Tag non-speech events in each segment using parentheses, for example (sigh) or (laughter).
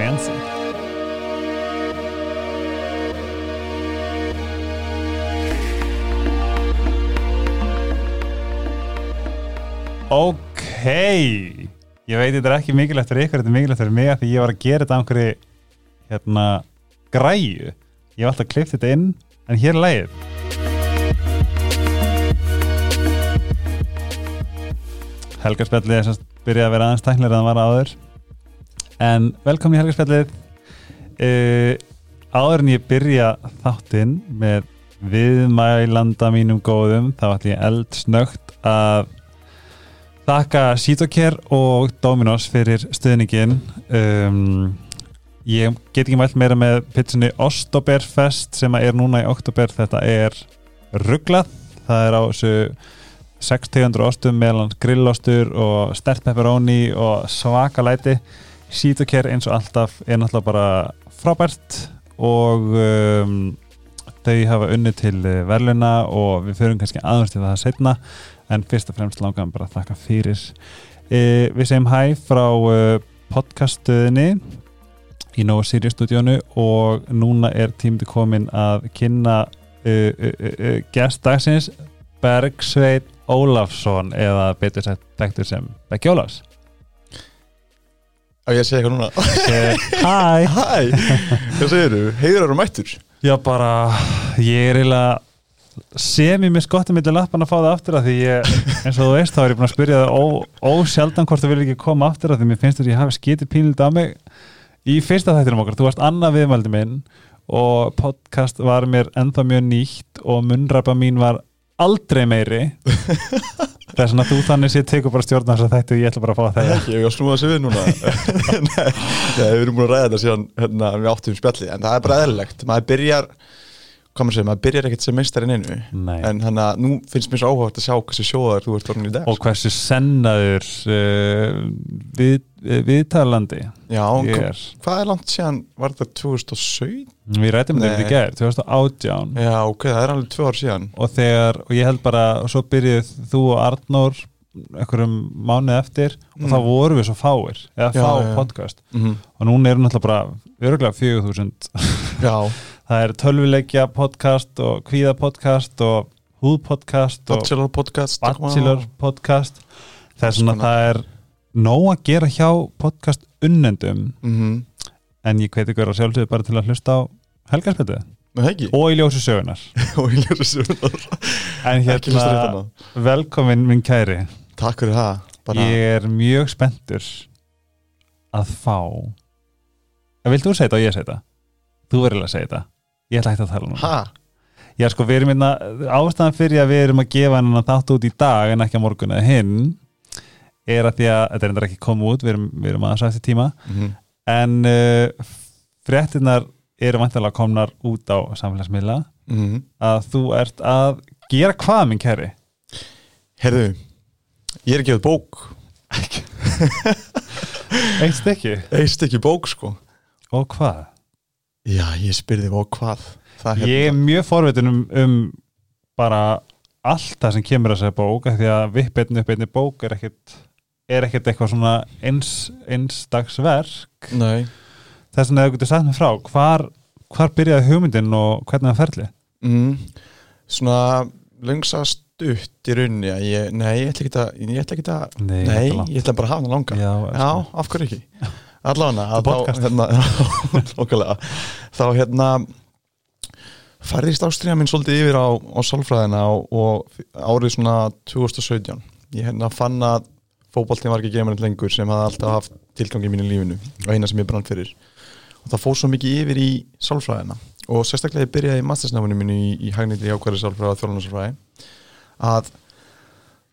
Fancy. Ok Ég veit þetta er ekki mikilvægt fyrir ykkur Þetta er mikilvægt fyrir mig að því ég var að gera þetta á einhverju hérna græju. Ég var alltaf að klipta þetta inn en hér er lægið Helgarspjallið er semst byrjaði að vera aðeins tæknilega en það var áður en velkomin í Helgarspjallið uh, áður en ég byrja þáttinn með viðmælanda mínum góðum þá ætlum ég eldsnögt að þakka Sítokær og Dominos fyrir stuðningin um, ég get ekki mælt meira með pitsunni Ostoberfest sem er núna í oktober þetta er rugglað það er á þessu 600 ostum meðlan grillostur og stert pepperoni og svaka læti Sítokær eins og alltaf er náttúrulega bara frábært og um, þau hafa unni til verðluna og við förum kannski aðeins til það setna en fyrst og fremst langaðum bara að þakka fyrir. E, við segjum hæ frá uh, podcaststöðinni í Nova Sirius stúdíónu og núna er tímdi komin að kynna uh, uh, uh, gestdagsins Bergsveit Ólafsson eða betur sett dektur sem Beggi Ólafs Á ég að segja eitthvað núna. Hæ Hæ, (laughs) hvað segir þú? Heiður og mættur Já bara, ég er eiginlega sem ég með skottum millir lappan að fá það aftur að því ég, eins og þú veist þá er ég búin að spyrja það ósjaldan hvort þú vil ekki koma aftur að því mér finnst þú að ég hafi skitið pínild af mig í fyrsta þættinum okkar, þú varst annað viðmældi minn og podcast var mér ennþá mjög nýtt og munnrapa mín var aldrei meiri (laughs) það er svona að þú þannig sé tekur bara stjórn þess að þetta og ég ætla bara að fá það Ekki, ég var snúið að segja við núna. (laughs) Nei, við erum búin að ræða þetta síðan hérna, við áttum spjalli, en það er bara eðlilegt. Maður byrjar, hvað maður segir, maður byrjar ekkert sem meistarinn einu, Nei. en hann að nú finnst mér svo áhugað að sjá hversu sjóðar þú ert orðin í dag og hversu sennaður uh, við, viðtalandi Já, er. hvað er langt síðan, var þetta 2017? Við rættum þetta Nei. í gerð, 2018 Já, ok, það er alveg tvö ár síðan. Og þegar, og ég held bara og svo byrjuð þú og Arnór einhverjum mánuð eftir og Mm. þá vorum við svo fáir, eða Já, fá já, podcast. Mm og núna eru náttúrulega bara öruglega 4000 Já, (laughs) það er tölvuleikja podcast og kvíða podcast og húðpodcast og Bachelor podcast bachelor podcast. Það er svona, Svona. það er nóg að gera hjá podcast unnendum mm en ég hveti ykkur að sjálfsögðu bara til að hlusta á ekki? og í ljósi sögunar (laughs) Og ég ljósi sögurnar en hérna, hana velkomin minn kæri. Takk fyrir það. Bara, ég er mjög spenntur að fá Vilt þú segja þetta og ég segja þetta? Þú verður að segja þetta Ég ætla ekki að tala nú Ha? Já sko, við erum hérna ástæðan fyrir að við erum að gefa hennan þátt út í dag en ekki á morgun eða hinn er að því að, þetta er endur ekki komið út við erum, við erum aðeins eftir tíma Mm en uh, fréttinar eru vantilega komnar út á samfélagsmiðla -hmm. að þú ert að gera hvað minn kæri? Herðu, ég er ekki að bók Eitt stykki? Eist ekki bók sko Og hvað? Já, ég spyrði og hvað? Það Ég er mjög forvitin um, um bara allt það sem kemur að segja bók því að vippetni upp einni bók er ekkit er ekkert eitthvað svona eins, einsdagsverk Nei. Þess vegna hefur getur sagt mér frá hvar, hvar byrjaði hugmyndin og hvernig það ferli mm. Svona lengsa stutt í rauninni að ég, Nei, ég ætla ekki að Ég ætla ekki að Nei, Nei, þetta er langt. ég ætla bara að hafa hana langa. Já, Já, af hverju ekki (laughs) Podcast. hérna, (laughs) Þá hérna færðist ástriða minn svolítið yfir á, á sálfræðina og, og árið svona 2017 ég hérna fann að fótboltinn var ekki geimarind lengur sem hafði alltaf haft tilgangi í mínu lífinu og eina sem ég brann fyrir. Og það fór svo mikið yfir í sálfræðina. Og sérstaklega ég byrjaði í mastersnáfinu mínu í, í hagnýtti ákværi sálfræði og þjólanarsfræði að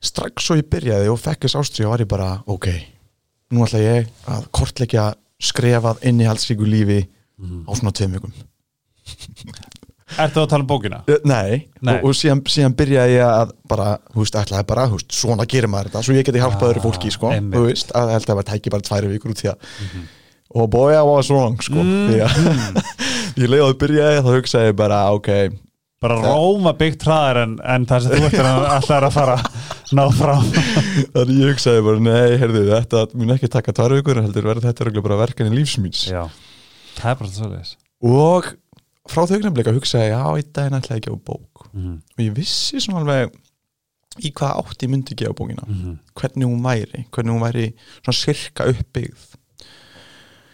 strax svo ég byrjaði og fekk þess ástriða var ég bara ok, nú ætla ég að kortleggja skrefað innihaldsríku lífi á svona tveim vikum. Ertu að tala um bókina? Nei, Nei. Og, og síðan, síðan byrjaði ég að bara, þú veist, ætlaði bara, þú veist, svona gerir maður þetta, svo ég geti hjálpað öðru fólki, sko, þú veist, að held að það tæki bara tværi vikur út því að, og boy, I was wrong, sko, því að ég leiði að byrjaði, þá hugsaði ég bara, ok, Bara Róma byggt hraðar en, en það sem þú ert að alltaf er að fara ná frá (laughs) Þannig ég hugsaði bara, nei, heyrðu, þetta mun ekki taka tvær vikur, heldur verður þetta örugglega bara verkan í lífsmýns Já, það er bara svo leiðis og frá þau að hugsaði, já, einn daginn ætlaði ekki á bók. Mm og ég vissi svona alveg í hvað átt ég myndi gefa bókina. -hmm. hvernig hún væri, hvernig hún væri svona sirka uppbyggð.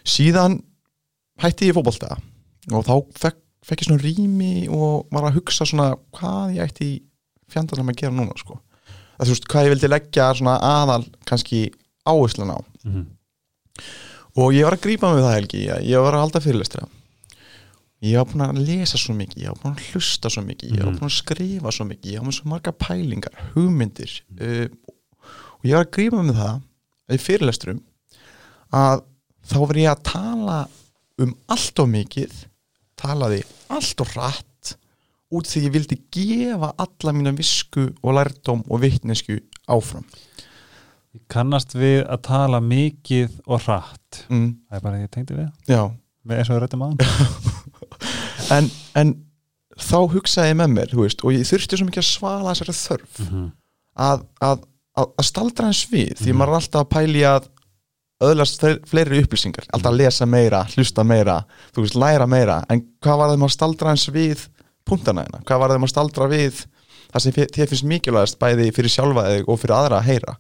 Síðan hætti ég í fótbolta og þá fekk, fekk ég svona rými og var að hugsa svona hvað ég ætti í fjandarnum að gera núna sko. Að þú veist, hvað ég vildi leggja svona aðal kannski áherslan á Mhm. og ég var að grípa við það helgi ég, var að halda fyrirlestra ég var búin að lesa svo mikið ég var búin að hlusta svo mikið, ég var Mhm. búin að skrifa svo mikið ég var með svo marga pælingar, hugmyndir uh, og ég var að grípa við það í fyrirlestrum að þá var ég að tala um allt of mikið talaði allt of rætt út því ég vildi gefa alla mína visku og lærdóm og vitnesku áfram. Ég kannast við að tala mikið og hratt. Mm, Það er bara því ég tengdi við. Já. Við eins og við rættum aðan (laughs) en, en þá hugsaði ég með mér veist, og ég þurfti svo mikið að svala þessari þörf mm -hmm. að, að, að, að staldra hans við því Mhm. maður er alltaf að pæli að öðlast fle- fleiri upplýsingar alltaf að lesa meira, hlusta meira þú veist, læra meira, en hvað var það maður staldra hans við punktana hérna? Hvað var það maður staldra við það sem þér finnst mikilvægast bæði fyrir sjálfa þig og fyrir aðra að heyra?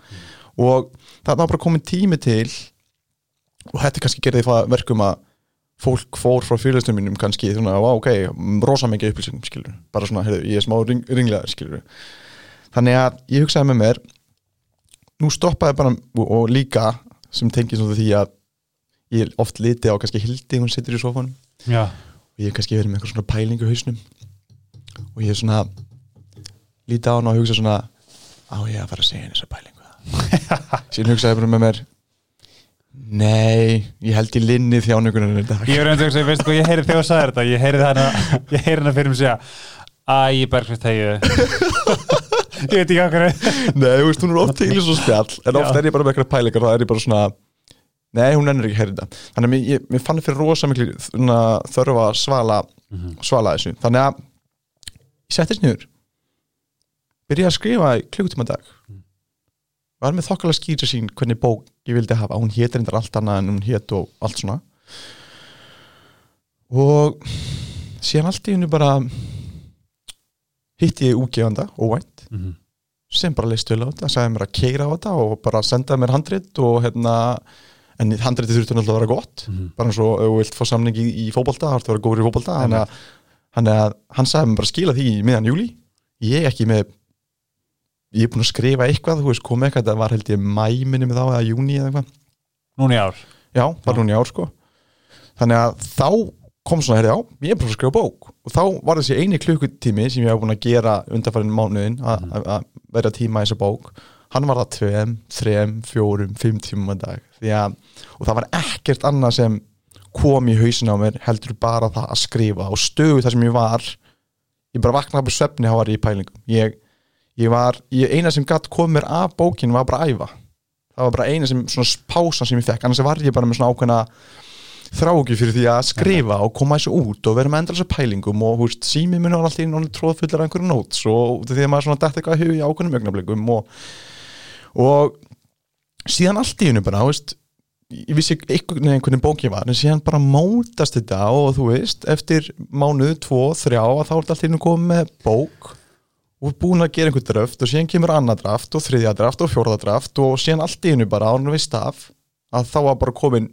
Og það var bara komin tími til og þetta kannski gerði verkum að fólk fór frá fyrirlestum mínum kannski svona, wow, ok, rosa mikið upplýsingum skilur, bara svona, heyrðu, ég er smá ring, ringlegaður skilur þannig að ég hugsaði með mér nú stoppaði bara og, líka sem tengið svona því að ég oft liti á kannski Hildi hún situr í sofanum Já, og ég hef kannski verið með eitthvað svona pælingu hausnum og ég er svona líti á hann og hugsa svona á ég að fara að segja henni þessa pælingu? (laughs) Síðan hugsaði ég bara með mér nei, ég held í linni þjánugunar í dag. Ég er einhvern veginn, veistu hvað, ég heyri þegar þú sagði þetta Ég heyri hana, ég heyri hana fyrir mig segja Æ, ég bergfist þegju (laughs) Ég veit ekki okkur Nei, þú veist, hún er oft til í svo spjall En oft Já. er ég bara með eitthvað pælingar þá er ég bara svona Nei, hún ennur ekki að heyra þetta. Þannig að mér, ég, mér fann fyrir rosa miklu þörfa að svala, svala þessu. Þannig að ég settist niður. Byrjaði að skrifa klukkutíma dag. Var með þokkalega skýrja sín hvernig bók ég vildi hafa. Hún hétir reyndar allt annað en hún hét og allt svona. Og síðan allt í hennu bara hitti ég úgefanda, óvænt Mhm. sem bara leist vel á þetta, sagði mér að keira á þetta og bara sendaði mér handrit og hérna en handritið þurfti náttúrulega að vera gott. Mhm. bara eins og ef þú vilt fá samning í, í fótbolta þá þarf að vera góður í fótbolta þannig að, að hann sagði mér bara skila því í miðan júli ég ekki með ég er búin að skrifa eitthvað, þú veist, kom eitthvað þetta var held ég mæminni með þá eða júni eða eitthvað. Núna í ár. Já, var í ár sko. Þannig að þá kom svona, herri, já, ég er bara að skrifa bók. Og þá var þessi eini klukkutími sem ég hef búin að gera undanfærin mánuðin að Mhm. vera tíma í þessa bók hann var það tveim, þrem, fjórum fimm tímum að dag. Að, og það var ekkert annað sem kom í hausin á mér heldur bara það að skrifa og stöðu það sem ég var. Ég bara vaknaði upp í svefni þá var ég í pælingum. Ég, ég var, ég, eina sem gatt kom mér af bókin var bara að æfa. Það var bara eina sem, svona pásan sem ég fekk annars var ég bara með svona ákveðna þráki fyrir því að skrifa og koma þessu út og vera með endalisa pælingum og húst, sími minn var alltaf inn og tróðfullar af einhverju nóts og því að maður svona dætt eitthvað í ákveðnum augnablikum og, og síðan allt í hennu bara, húst ég vissi einhvern veginn bók ég var en síðan bara mótast þetta og þú veist eftir mánuð, tvo, þrjá að þá er þetta hennu komið með bók og búin að gera einhver draft og síðan kemur annað draft og þriðja draft og fjórða draft og síðan hennu bara ánum veist af að þá var bara komin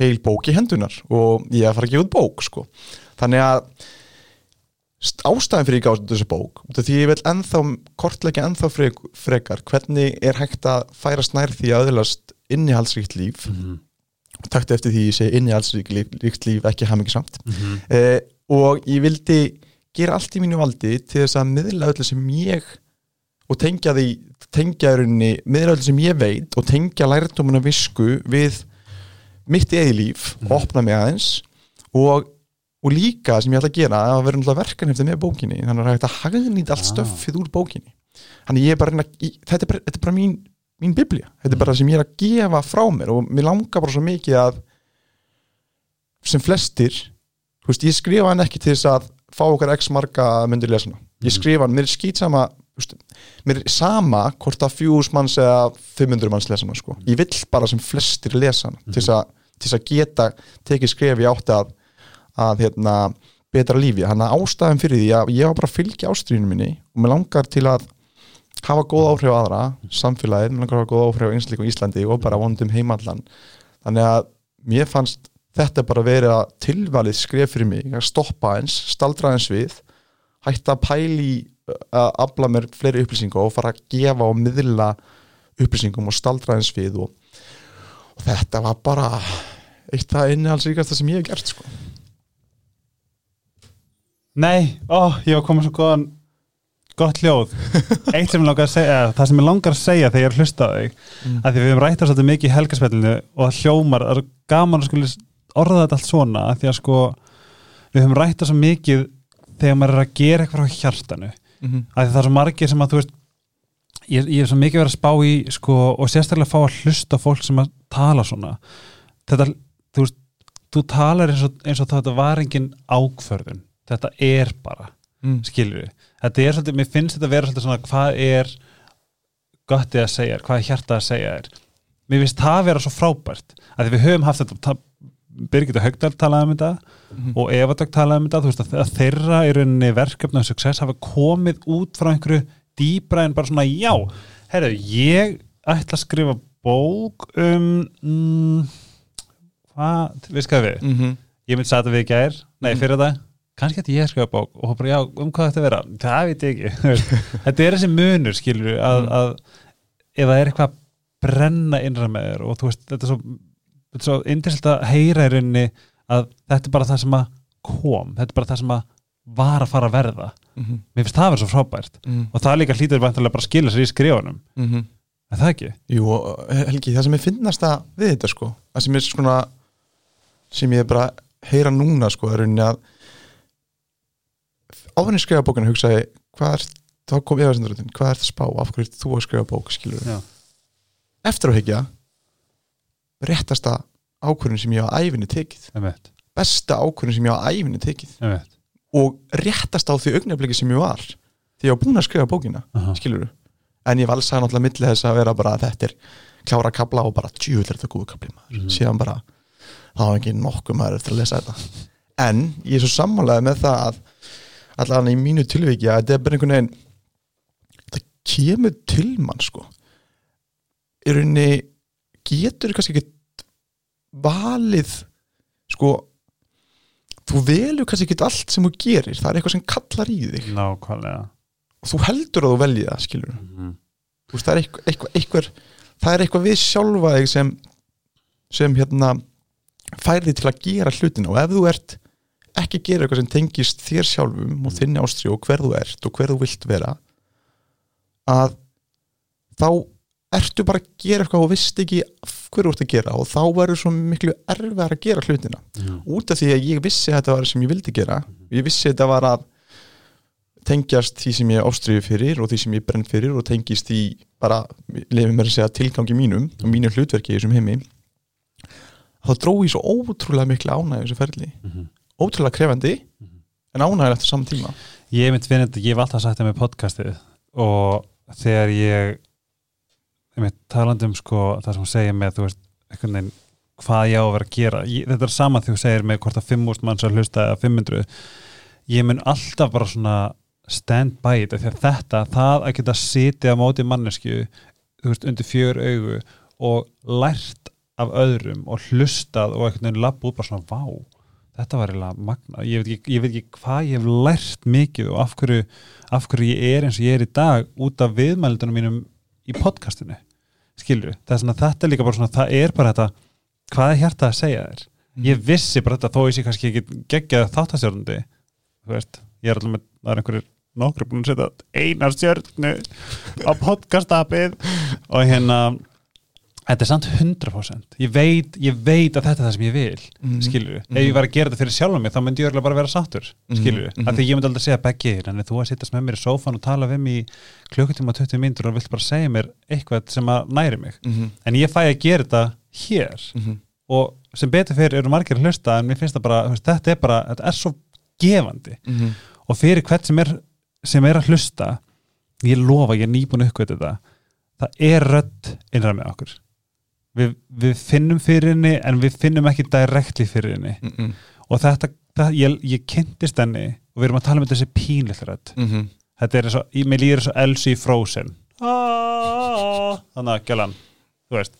heil bók í hendunar og ég að fara að gefa út bók sko. þannig að st- ástæðan fyrir ég gáði þessu bók því ég vil ennþá kortleggja ennþá frek, frekar hvernig er hægt að færa snær því að öðlast innihaldsríkt líf Mhm. takti eftir því ég segi innihaldsríkt líf, líf ekki hamingisamt Mhm. eh, og ég vildi gera allt í mínu valdi til þess að miðla öllu sem ég og tengja því tengja rauninni, miðla öllu sem ég veit og tengja lærdómuna visku við mitt eði líf og opna mig aðeins og, og líka sem ég ætla að gera að vera verkan eftir með bókinni þannig að það er hægt að hagnýta allt Ah. stöffið úr bókinni þannig ég er bara, þetta er bara, þetta er bara mín, mín biblía, þetta er bara sem ég er að gefa frá mér og mér langar bara svo mikið að sem flestir þú veist, ég skrifa hann ekki til þess að fá okkar x marga myndir lesna ég Mhm. skrifa hann, mér er skýt sama veist, mér er sama hvort að fjús manns eða 500 manns lesa hana sko. ég vill bara sem flestir lesa til þess að, til þess að geta tekið skref í átti að, að hérna, betra lífi, hann að ástæðum fyrir því að ég var bara að fylgja ástríðinu minni og mér langar til að hafa góð áhrif á aðra, samfélagið mér langar að hafa góð áhrif á einsleikum Íslandi og bara vondum heimallan þannig að mér fannst þetta bara verið að tilvalið skref fyrir mig, að stoppa eins staldra eins við, hætta að pæli að afla mér fleiri upplýsingar og fara að gefa og miðla upplýsingum og staldra eins við og, og þetta var bara eitt það innihalsríkasta sem ég hef gert sko. Nei, ó, ég var komið svo góðan gott hljóð (laughs) Eitt sem ég langar að segja, það sem ég langar að segja þegar ég er að hlusta á þig Mm. að því við hefum rætt á svolítið mikið í helgarspillinu og hljómar, það er gaman að orða þetta allt svona að því að sko við hefum rætt á svo mikið þegar maður er að gera eitthvað frá hjartanu mm -hmm. að því það er svo margir sem að þú veist ég, ég er svo mikið verið að spá í sko, og sérstaklega fá að hlusta á fólk sem að tala svona þetta, þú veist, þú talar eins og, eins og þetta var engin ákförðun þetta er bara, mm. skilur við þetta er svolítið, mér finnst þetta að vera svolítið svona hvað er gott að segja hvað er hjarta að segja þér mér finnst það að vera svo frábært að við höfum haft þetta Birgit og Haugdal talaði um þetta Mhm. og Eva Dögg talaði um þetta þú veist að að þeirra í rauninni verkefni og success hafa komið út frá einhverju dýbra en bara svona já herru, ég ætla að skrifa bók um mm, hvað, við skaðum við Mm -hmm. ég myndi sagði þetta við gær, nei Mhm. fyrir það kannski ætti ég að skrifa bók og bara já, um hvað þetta vera það veit ég ekki, (laughs) þetta er þessi munur skilur að, Mm. að ef það er eitthvað að brenna innra með þér og þú veist, þetta er svo þetta er svo indiselt að heyra í rauninni að þetta er bara það sem að kom þetta er bara það sem að var að fara að verða Mm -hmm. mér finnst það að vera svo frábært Mm og það líka hlýtur vantilega bara að skila sér í skrifunum -hmm. er það ekki? Jú, og Helgi, það sem ég finnast að við þetta sko, það sem er svona sem ég bara heyra núna sko, er rauninni að ég skrifa bókina hugsaði, hvað er þá kom efasendurutin, hvað er það spá, af hverju þú að skrifa bók, skilur Já. eftir að hekja réttasta ákvörðin sem ég á æfinni tekið, Emmett, besta ákvörðin sem ég á æfinni tekið. Emmett og réttast á því augnabliki sem ég var því ég var búin að skrifa bókina Aha. skilur en ég valsaði náttúrulega milli þess að vera bara þetta er klára kabla og bara djúvill er þetta góðu kabli maður. Mhm. síðan bara þá var ekki nokkuð maður eftir að lesa þetta. En ég er svo sammálaði með það að allavega í mínu tilviki að þetta er bara einhvern veginn það kemur til mann sko. Í rauninni getur kannski ekki valið sko þú velur kannski ekki allt sem þú gerir það er eitthvað sem kallar í þig. Nákvæmlega. Og þú heldur að þú velji það skilur Mhm. þú veist, það er eitthvað, eitthvað, eitthvað það er eitthvað við sjálfa þig sem sem hérna færði til að gera hlutina og ef þú ert ekki gera eitthvað sem tengist þér sjálfum og þinni ástri og hver þú ert og hver þú vilt vera að þá ertu bara að gera eitthvað og veist ekki hverju þú ert að gera og þá verður svo miklu erfiðar að gera hlutina Mhm. út af því að ég vissi að þetta var sem ég vildi gera ég vissi að þetta var að tengjast því sem ég ástriði fyrir og því sem ég brenn fyrir og tengist því bara, lefum mér að segja tilgangi mínum og mínu hlutverki í þessum heimi þá drói ég svo ótrúlega mikla ánægju þessu ferli Mhm. Ótrúlega krefandi en ánægilegt á saman tíma. Ég mynd finn þetta, ég hef alltaf sagt það með podcastið og þegar ég ég mynd talandi um sko það sem hún segir með þú veist einhvern veginn hvað ég á að vera að gera. Ég, þetta er sama þegar þú segir með hvort að 5.000 manns að hlusta eða 500 ég mun alltaf bara svona stand by it því að þetta, það að geta sitið á móti mannesku þú veist, undir fjör augu og lært af öðrum og hlustað og einhvern veginn lapp út bara svona vá þetta var eiginlega magna, ég veit, ekki, ég veit ekki hvað ég hef lært mikið og af hverju, af hverju ég er eins og ég er í dag út af viðmældunum mínum í podcastinu skilur, það er svona þetta er líka bara svona, það er bara þetta hvað er hjarta að segja þér? Ég vissi bara þetta þó ég sé kannski ekki geggjað þáttastjórnandi þú veist, ég er alltaf með, það er einhverjir nokkru búin að setja einar stjörnu á podcastapið og hérna þetta er samt 100% ég veit, ég veit að þetta er það sem ég vil Mhm. skilur Mhm. ef ég var að gera þetta fyrir sjálfum mig þá myndi ég örugglega bara vera skilur Mhm. af því ég myndi aldrei segja beggi en þú að sittast með mér í sófan og tala við mig í klukkutíma og 20 mínútur og vilt bara segja mér eitthvað sem að næri mig. Mhm, en ég fæ að gera þetta hér. Mhm, og sem betur fyrir eru margir að hlusta en mér finnst það bara, veist, þetta er bara þetta er svo gefandi. Mhm, og fyrir hvert sem er, sem er að hlusta ég lofa, ég er við, við finnum fyrir henni en við finnum ekki direktli fyrir henni mm -mm. og þetta, það, ég, ég kynntist henni og við erum að tala um þessi rödd Mm -hmm. þetta er svo, mér líður svo Elsie í Frozen Ah, þannig að gælan þú veist,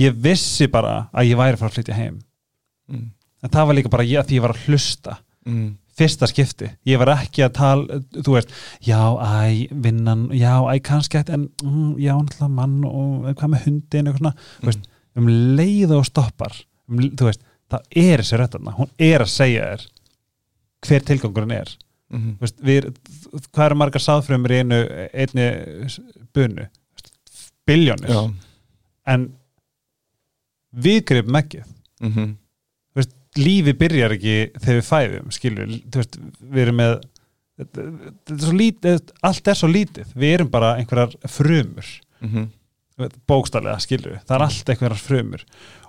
ég vissi bara að ég væri fara að flytja heim mm. en það var líka bara ég, því ég var að hlusta Mm. fyrsta skipti, ég var ekki að tala þú veist, já, æ, vinnan já, æ, kannski ætti, en mm, já, náttúrulega mann og hvað með hundin eitthvað svona, þú veist, um leið og stoppar, um, þú veist það er þessi röttarna, hún er að segja þér hver tilgangurinn er. Mm Þú veist, við, hvað eru margar sáðfrömmur í einu einni bunu? Biljónir, en við gripum ekki. Mm -hmm. lífi byrjar ekki þegar við fæðum skilur, veist, við erum með þetta þetta er lítið, allt er svo lítið. Við erum bara einhverjar frumur. Mm bókstallega, skilur það er allt einhverjar frumur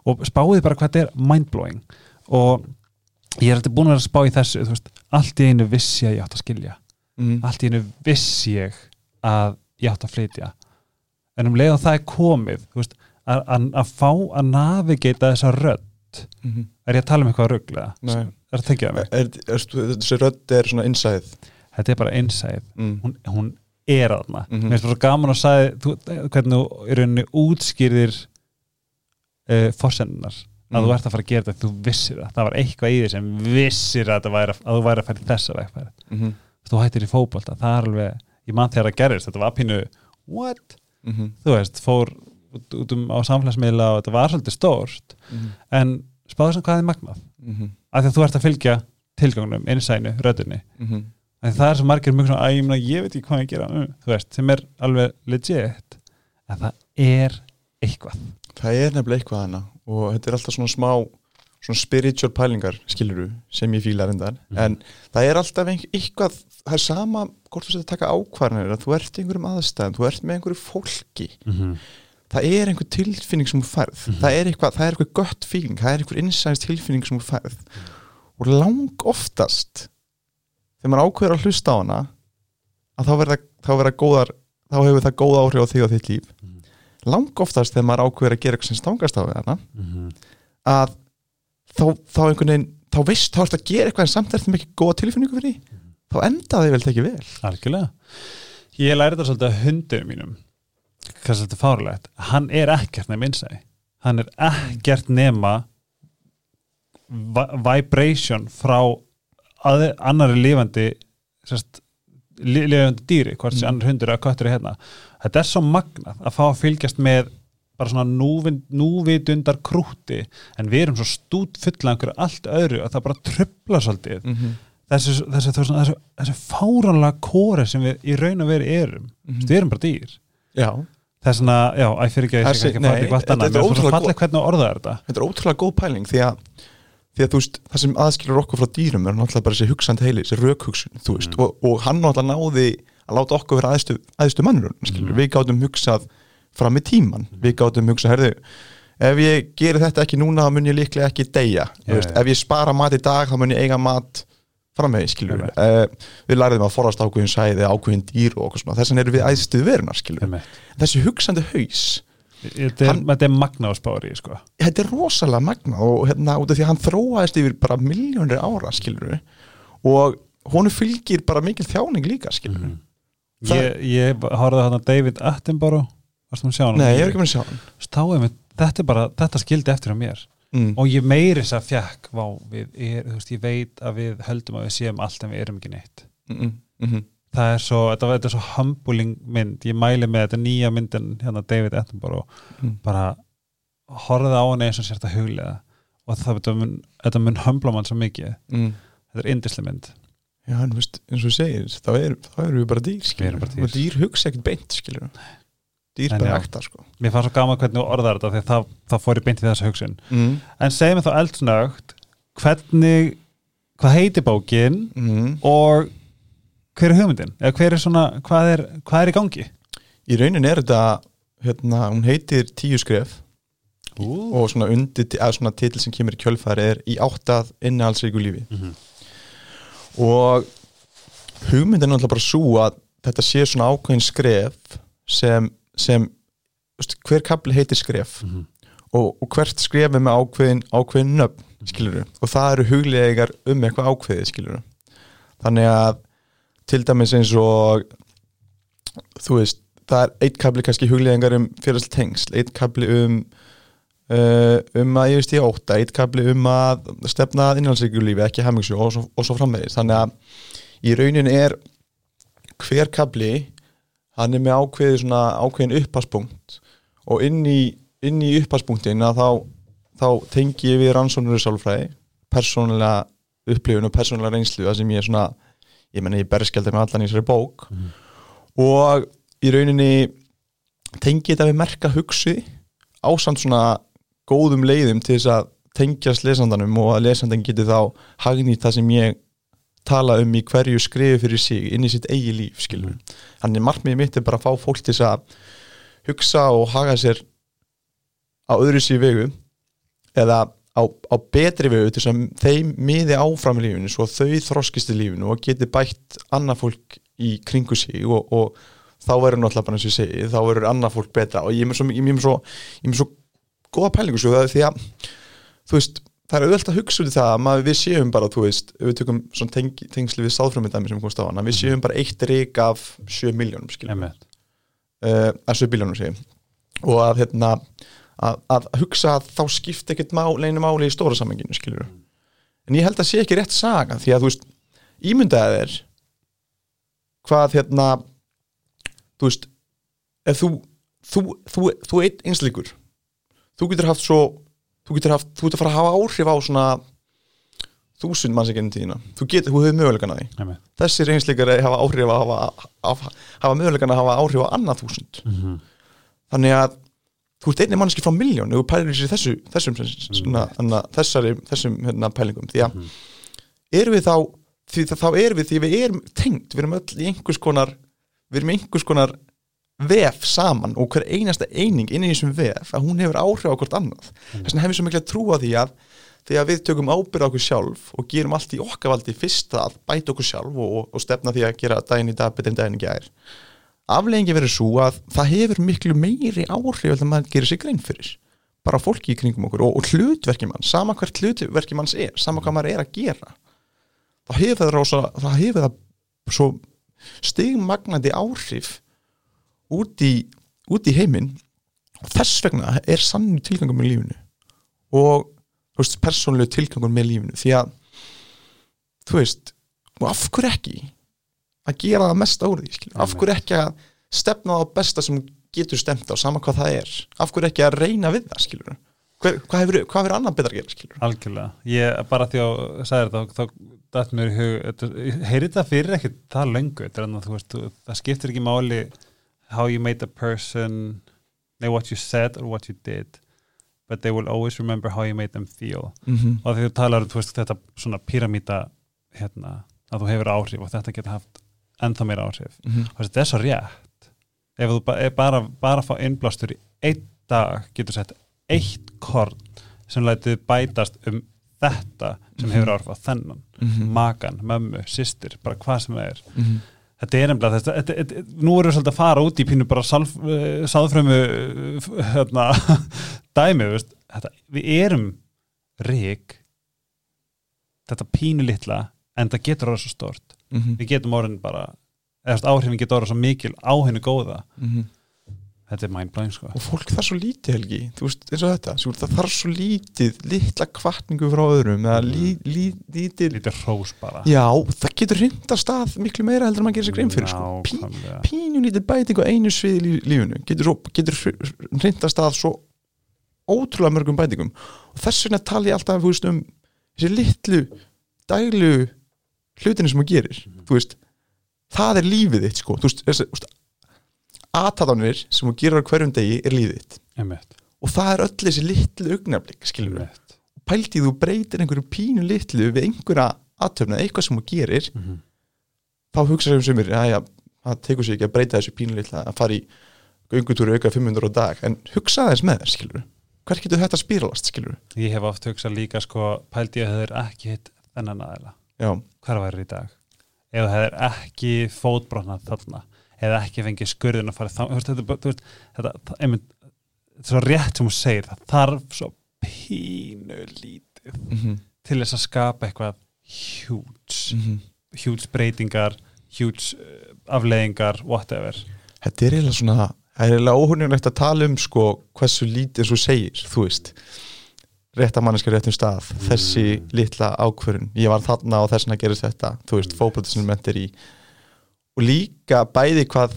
og spáðið bara hvað þetta er mindblowing. Og ég er alltaf búin að vera að spá í þessu veist, allt í einu vissi að ég átt að skilja. -hmm. allt í einu vissi ég að ég átt að flytja. En um leið og það er komið veist, að, að, að fá að navigata þessa rödd. Mm -hmm. er ég að tala um eitthvað rugglega er það að mig? er, er, er, Þessi rödd er svona innsæð Þetta er bara einsæð, mm. hún, hún er aðna Mhm. mér finnst bara svo gaman að sagði þú, hvernig þú í rauninni útskýrðir uh, forsendunar að Mhm. þú ert að fara að gera þetta, þú vissir það það var eitthvað í því sem vissir að, væri, að þú væri að fara í þessa vegfæri Mm -hmm. þú hættir í fótbolta, það er alveg ég mann þegar það gerist, þetta var pínu what? Mm -hmm. Þú veist, fór út, út um á samfélagsmiðla og þetta var svolítið stórt en spáðu sem hvað er magnað Mm -hmm. af því að þú ert að fylgja tilgangnum, innsænu, röddunni Mm -hmm. En það er svo margir mjög svona, að ég, meina, ég veit ekki hvað ég gera. Uh, þú veist, sem er alveg legit. En það er eitthvað. Það er nefnilega eitthvað hana og þetta er alltaf svona smá svona spiritual pælingar, skiluru sem ég fíla reyndar, Mhm. en það er alltaf eitthvað, það er sama hvort þú setur að taka ákvarðanir, að þú ert í einhverjum aðstæðum, þú ert með einhverju fólki. Mm -hmm. það er einhver tilfinning sem þú færð. Mhm. það er eitthvað, það er eitthvað gött feeling það er einhver innsæðist tilfinning sem þú færð. Og lang oftast þegar maður ákveður að hlusta á hana að þá verða, þá verða góðar þá hefur það góð áhrif á þig og þitt líf. Mhm. lang oftast þegar maður ákveður að gera eitthvað sem stangast á við hana Mhm. að þá, þá einhvern veginn þá veist, þá ertu að gera eitthvað en samt er þetta ekki góða tilfinningu fyrir því. Þá enda þið vel ekki vel. Algjörlega. Ég læri þetta svolítið að hundum mínum. Hvað þetta fárlegt hann er ekkert nema innsæ hann er ekkert nema vi- vibration frá að, annari lifandi sérst, li, lifandi dýri hvort sem Mm. annar hundur eða köttur er hérna þetta er svo magnað að fá að fylgjast með bara svona núvind, núvitundar krúti en við erum svo stút fulla einhverju allt öðru að það bara trubla svolítið mm -hmm. þessi, þessi, þessi, þessi fáranlega kóri sem við í raun og veri erum Mhm. við erum bara dýr já, það er svona, já, æ, fyrir ekki að ég sé ekki að nei, í hvort annað er er er þetta er ótrúlega góð pæling því að, því að þú veist, það sem aðskilur okkur frá dýrum er náttúrulega bara þessi hugsand heili, þessi rökhugsun þú veist, Mm. og, og hann náttúrulega náði að láta okkur vera aðstu, aðstu mannur Mm. við gátum hugsað fram með tíman, við gátum hugsað herðu, ef ég gerir þetta ekki núna þá mun ég líklega ekki deyja yeah, veist, já. ef ég spara mat í dag þá mun ég eiga mat fram með, skilur Einmitt. uh, við læriðum að forast ákveðin sæði ákveðin dýr og okkur svona, þess vegna erum við æðstuð verunar, skilur þessi hugsandi haus þetta er, er magna á spári sko. þetta er rosalega magna og hérna út af því að hann þróaðist yfir bara miljónir ára skilur og honum fylgir bara mikil þjáning líka skilur. Það- ég, ég horfði hann að David Attenborough varst þú að sjá hann? Nei, ég er ekki með að sjá hann þetta er bara, þetta skildi eftir á mér mm. og ég meiri þess að fjekk vá, við þú veist, ég veit að við höldum að við séum allt en við erum ekki neitt mm -mm. Mm það er svo, þetta, þetta er svo humbling mynd, ég mæli með þetta nýja myndin hérna David Attenborough. Mm. bara horfið á hann eins og sért að huglega og það þetta mun, þetta mun humbla mann svo mikið. Mm. þetta er indislega mynd. Já, en veist, eins og segir þá erum er við bara dýr skilur bara dýr. og dýr hugsa ekkert beint skilur dýr bara ekta sko. Mér fannst svo gaman hvernig þú orðar þetta það, það fór í beint í þessa hugsun. Mm. en segja mér þá eldsnögt hvernig, hvað heitir bókin Mm. og hver er hugmyndin? Eða hver er svona, hvað er, hvað er í gangi? Í raunin er þetta hérna, hún heitir Tíu skref. Ú. og svona undir, eða svona titil sem kemur í kjölfæri er Í áttað innihaldsríku lífi. Mhm. og hugmyndin er náttúrulega bara svo að þetta sé svona ákveðin skref sem, sem hver kapli heitir skref. Mhm. og, og hvert skref er með ákveðin, ákveðin nöfn skilur og það eru huglegar um eitthvað ákveðið skilur þannig að til dæmis eins og þú veist, það er eitt kapli kannski huglegar um félagslega tengsl eitt kapli um uh, um að ég veist ég óta, eitt kapli um að stefna innhaldsríkjulífi, ekki hemmingsjó og, svo- og svo framvegis, þannig að í raunin er hver kapli hann er með ákveði svona ákveðin upphaspunkt og inn í, í upphaspunktin að þá, þá tengi ég við rannsóknur í sálfræði persónulega upplifun og persónulega reynslu það sem ég er svona, ég menna ég berskjaldar með allan í þessari bók. Og í rauninni tengi þetta við merka hugsi ásamt svona góðum leiðum til þess að tengjast lesandanum og að lesandan geti þá hagnýtt það sem ég tala um í hverju skrifi fyrir sig inn í sitt eigi líf skilur þannig markmiðið mitt er bara að fá fólk til að hugsa og haga sér á öðru síð vegu eða á, á betri vegu til að þeim miði áfram í lífinu svo þau þroskist í lífinu og geti bætt annað fólk í kringu sig og, og þá verður náttúrulega bara eins og ég segi þá verður annað fólk betra. Og ég er með svo, svo, svo góða pælingu svo það er því að þú veist, það er auðvitað að hugsa út í það að við séum bara, þú veist, við tökum svona teng, tengsli við sáðfrömmindæmi sem komst á hana, við séum bara eitt rík af 7 miljónum, skiljum uh, að 7 biljónum segjum og að hérna að, að hugsa að þá skipti ekkert má, leinu máli í stóra samenginu skilur en ég held að sé ekki rétt saga því að þú veist, ímyndaði þér hvað hérna þú veist ef þú þú, þú, þú einn einslíkur þú getur haft svo þú getur haft, þú getur fara að hafa áhrif á svona þúsund manns ekki enn tíðina. Þú getur, þú hefur mögulegan að því. Þessir einsleikari hafa áhrif að hafa, hafa, hafa mögulegan að hafa áhrif á annað þúsund. Mhm. þannig að þú ert einnig mannski frá miljón og pælir sér þessu, þessum, svona, hana, þessari, þessum hérna, pælingum. Því að erum við þá því að þá erum við því við erum tengt við erum öll í einhvers konar við erum í einhvers konar vef saman og hver einasta eining inn í þessum vef að hún hefur áhrif á hvort annað. Þess vegna hefum við svo miklu að trúa því að þegar við tökum ábyrð á okkur sjálf og gerum allt í okkar valdi fyrst að bæta okkur sjálf og, og stefna því að gera daginn í dag betur en daginn í gær afleggingi verður svo að það hefur miklu meiri áhrif en maður gerir sig grein fyrir. Bara fólki í kringum okkur og, og hlutverki mann sama hvert hlutverki manns er sama hvað maður er að gera. Þá hefur það, rosa, það, hefur það svo stigmagnandi áhrif út í, út í heiminn. Og þess vegna er sannu tilgangum með lífinu og veist, persónulegu tilgangum með lífinu. Því að þú veist, og af hverju ekki að gera það mest úr því skilur? af hverju ekki að stefna á það besta sem getur stemt á, sama hvað það er? Af hverju ekki að reyna við það skilur Hver, hvað hefur, hvað hefur annar betra að gera skilur Algjörlega, ég bara því að sagði þetta, þá dætt mér í hug þetta- heyri þetta fyrir ekki það löngu það skiptir ekki máli how you made a person nei, what you said or what you did but they will always remember how you made them feel. Mm -hmm. og því þú talar um þetta svona píramíta hérna, að þú hefur áhrif og þetta getur haft ennþá meira áhrif. Og þetta er svo rétt. Ef þú ba bara, bara fá innblástur í einn dag getur sett eitt korn sem lætið bætast um þetta sem Mhm. hefur áhrif á þennan makan, mömmu, systir, bara hvað sem það er. Mhm. þetta er nefnilega þetta, þetta, nú erum við svolítið að fara út í pínu bara salf, uh, sáðfrömmu uh, hérna, (laughs) dæmi veist, þetta, við erum rík. Þetta pínu litla en það getur orðið svo stort Mhm. við getum orðin bara eða áhrifin getur orðið svo mikil á hennu góða. Mhm. þetta er mindblowing sko. Og fólk þarf svo lítið helgi. Þú veist eins og þetta, svo, það þarf svo lítið litla kvartningu frá öðrum eða lí, lí, lítið lítið hrós bara. Já, það getur rinda stað miklu meira heldur en maður gerir sér grein fyrir sko. Pí, pínu lítið bæting á einu svið í lí- lífinu getur, svo, getur rinda stað svo ótrúlega mörgum bætingum. Og þess vegna tala ég alltaf um þessi litlu dælu hlutinu sem þú gerir þú veist, það er lífið þitt sko. þú veist, aðtaðanir sem þú gerir á hverjum degi er lífið þitt. Einmitt, og það er öll þessi litlu augnablik skilur við, pæltið þú breytir einhverju pínu litlu við einhverja aðtöfna eitthvað sem þú gerir, Mhm. þá hugsa sem sumir, já já, það tekur sér ekki að breyta þessu pínu litla að fara í göngutúru auka 500 á dag, en hugsa þess með þér skilur hver getur þetta spíralast skilur ég hef oft hugsað líka sko pældi ég að það er ekki hitt þennan aðeila já, hver væri í dag ef það er ekki fótbrotnað þarna eða ekki fengið skurðin að fara þá, þú veist, þetta, er það, er svo rétt sem hún segir, það þarf svo pínu lítið mm -hmm. til þess að skapa eitthvað huge, Mhm. huge breytingar huge uh, afleiðingar whatever Þetta er eiginlega svona það er eiginlega óhurnilegt að tala um sko hversu lítið þú segir, þú veist rétt að manneskja réttum stað. Þessi litla ákvörun ég var þarna og þess vegna gerist þetta. Þú veist, fókbrotisnum mentir í. Og líka bæði hvað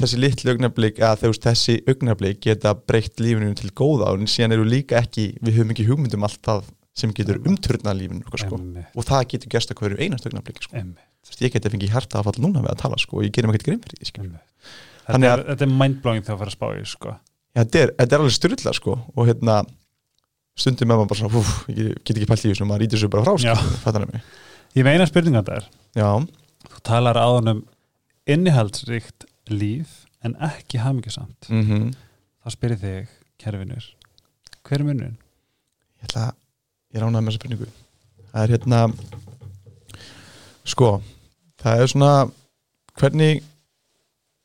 þessi litlu augnablik að þú veist, þessi augnablik geta breytt lífinu til góða og síðan eru líka ekki, við höfum ekki hugmyndum allt það sem getur umturnað lífinu sko. Og það getur gerst að hverju einast augnablik sko. ég geti fengið hjarta að falla núna við að tala sko, og ég gerum ekkert grimm fyrir því Þetta, að- er, er mindblowing þegar að fara að spá í sko. Er, þetta er alveg styrla sko og hérna stundum með maður bara svona, úf, ég get ekki pælt í þessu maður ítir þessu bara frá sko, fattar mig? Ég meina spurninga þetta er. Já, þú talar áðan um innihaldsríkt líf en ekki hamingjusamt. Mm þá spyrir þig, kærfinur hver er munurinn? ég ætla að ég ránaði með þessa spurningu. Það er hérna sko, það er svona hvernig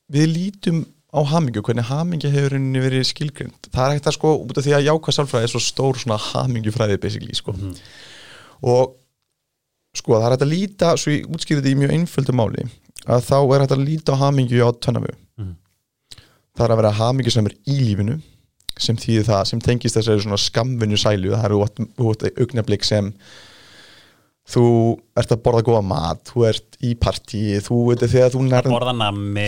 við lítum á hamingju, hvernig hamingja hefur henni verið skilgrind það er ekkert að sko, út af því að jákvæð sálfræði er svo stór svona hamingjufræði basically sko Mhm. og sko það er hægt að líta svo ég útskýrði þetta í mjög einföldu máli að þá er hægt að líta á hamingju á tönnafu Mhm. það er að vera hamingju sem er í lífinu sem þýðir það, sem tengist þessari svona skamvinju sælu, það er út augnablik sem þú ert að borða góða mat þú ert í partíi, þú veit þegar þú nærð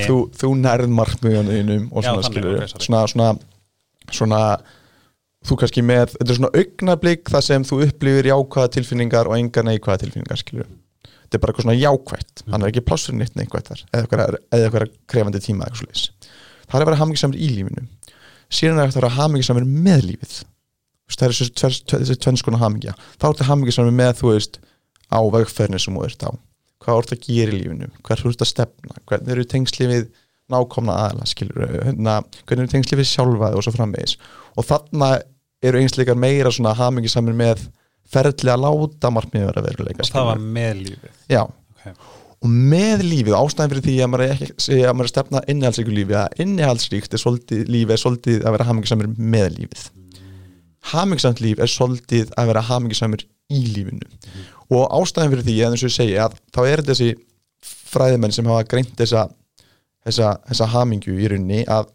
þú, þú nærð markmiðunum og svona skilur ok, sorry. svona, svona, svona þú kannski með, þetta er svona augnablík það sem þú upplifir jákvæða tilfinningar og enga neikvæða tilfinningar skilur þetta er bara eitthvað svona jákvætt, Mhm. hann er ekki plássur neitt neikvætt þar, eða eitthvað, krefandi tíma eitthvað svoleiðis. það er að vera hamingisamur í lífinu síðan er þetta að vera hamingisamur með lífið það er þessi, þessi tvennskona hamingja þá er þetta hamingisamur með þú veist á vegferðinu sem þú ert á? Hvað þú ert að gera í lífinu, hvert þú ert að stefna? Hvernig eru tengsli við nákomna aðla skilur, hérna, hvernig eru tengsli við sjálfaði og svo framvegis? Og þarna eru einsleikar meira svona hamingisamur með ferðli að láta markmiði vera veruleika og það var með lífið? Já, okay. og með lífið, ástæðan fyrir því að maður er ekki að maður er að stefna innihaldsríku lífi að innihaldsríkt er svolítið, lífi er svolítið að vera hamingisamur með lífið. Hamingsamt líf er svolítið að vera hamingisamur í lífinu og ástæðan fyrir því, eins og ég segi að þá er þessi fræðimenn sem hafa greint þessa, þessa, þessa hamingju í rauninni að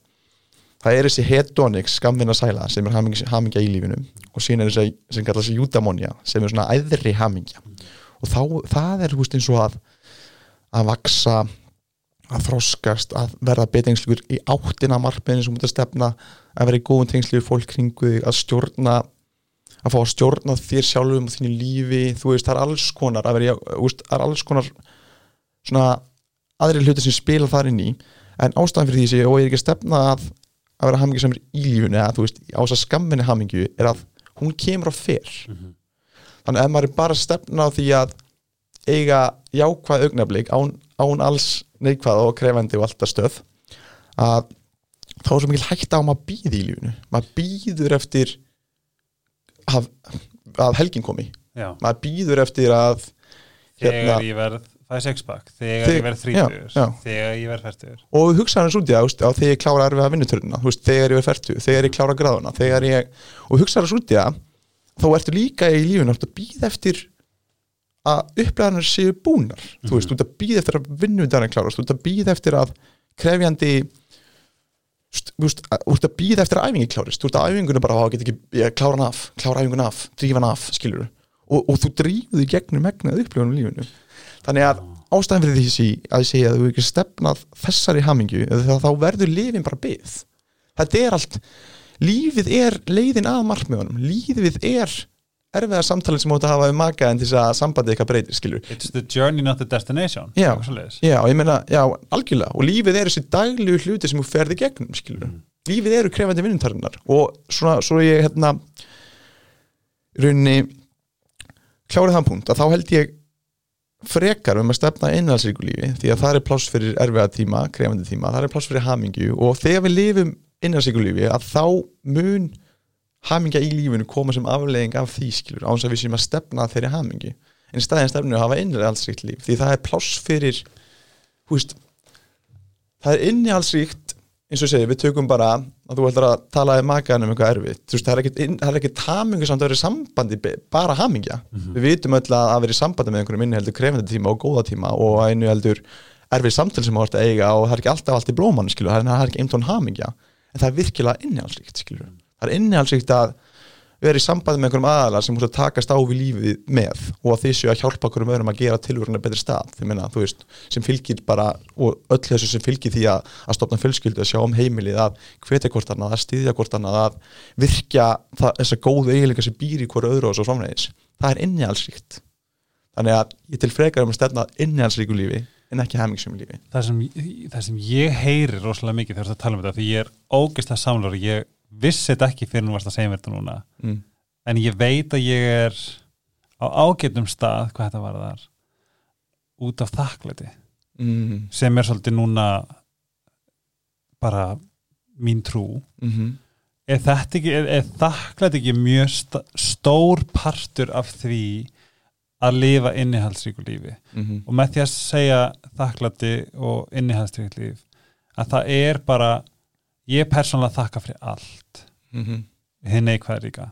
það er þessi hedonic skamvinna sæla sem er hamingja, hamingja í lífinu og síðan er þessi sem kallar þessi eudamonia sem er svona æðri hamingja. Og þá, það er veist eins og að að vaksa að þroskast, að verða betengslugur í áttina markmiðin sem út að stefna að vera í góðum tengslu fólk kringu að stjórna að fá að stjórna þér sjálfum og þínu lífi, þú veist, það er alls konar að vera, það er alls konar svona aðri hluti sem spila þar inn í, en ástæðan fyrir því sé, og ég er ekki að stefna að að vera er í lífunu, eða þú veist á þess að skamminni hamingju, er að hún kemur á fyrr Mhm. þannig að maður er bara að stefna á því að eiga jákvæð augnablik án, án alls neikvæð og krefandi og alltaf stöð að þá er svo mikil hægt á að maður býði í lífinu. Maður býður eftir að, að helgin komi. Já. maður býður eftir að þegar hérna, ég verð það er sexpack, þegar Þeg- ég verð já, 30 já. þegar ég verð 40 og hugsa hans út í það þú veist, á þegar ég klára erfiða vinnutörnuna þú veist, þegar ég er færtu, þegar ég klára gráðuna þegar ég, og hugsa hans út í það þá ertu líka í ertu að býða eftir að upplæðanar séu búnar. Þú veist, þú ert að býða eftir að vinnutörnuna klárast þú ert að býða eftir að krefjandi þú ert að býða eftir að æfingi klárist. Þú ert að æfingunum bara, að geta ekki, ég klára hann af klára æfingun af, drífa hann af, skilur og, og þú drífuð í gegnum megnað upplifunum lífinu. Þannig að ástæðan fyrir því að ég segja að þú ekki stefnað þessari hamingju þá verður lifin bara byggð. Þetta er allt lífið er leiðin að markmiðunum. Lífið er erfiðar samtalið sem átt að hafa um maka en til þess að sambandið eitthvað breytir skilur It's the journey not the destination. Já. Já, ég meina, já, algjörlega. Og lífið er þessi daglegu hluti sem þú ferði gegnum skilur lífið eru krefandi vinnuntarinnar og svona, svo ég hérna í rauninni klárið þann punkt að þá held ég frekar um að stefna innhaldsríku lífi því að það er pláss fyrir erfiða tíma krefandi tíma, það er pláss fyrir hamingju. Og þegar við lifum innhaldsríku lífi að þá mun hamingja í lífinu koma sem aflegging af því skilur, án þess að við séum að stefna þeirri hamingju. En í staðin stefnu að hafa innhaldsríkt líf því það er pláss fyrir hú veist, það er innihaldsríkt eins og segi, við tökum bara að þú ætlar að tala um makaðan um eitthvað erfitt. Þú veist, það er er ekkit hamingu samt að vera í sambandi, bara hamingja. Við vitum öll að að vera í sambandi með einhverjum inni heldur krefandi tíma og góða tíma og einu heldur erfið samtal sem þú ert að eiga og það er ekki alltaf allt í blóman skilur, það er, ekki eintón hamingja. En það er virkilega innihaldsríkt skilur það er innihaldsríkt að vera í sambandi með einhverjum aðalar sem múst að takast á við lífið með og að þið séu að hjálpa okkur um öðrum að gera tilvöruna betri stað. Þú veist, sem fylgir bara og öll þessu sem fylgir því að, að stopna fjölskyldu, að sjá um heimilið, að hvetja hvort annað, að styðja hvort annað, að virkja það, þessa góðu eiginleika sem býr í hverju öðru og svo framvegis. Það er innihalsríkt þannig að ég til frekar um að stefna innihalsríku lífi en ekki hemmingsum lífi. Það sem, það sem ég heyri rosalega mikið vissi þetta ekki fyrir nú varst að segja mér þetta núna mm. en ég veit að ég er á ágætum stað hvað þetta var þar út af þakklæti Mm. sem er svolítið núna bara mín trú Mm -hmm. er þetta ekki, er, er þakklæti ekki mjög sta, stór partur af því að lifa innihaldsríku lífi Mm -hmm. og með því að segja þakklæti og innihaldsríku líf að það er bara ég er persónulega þakka fyrir allt. Mm -hmm. hinn neikvæða líka.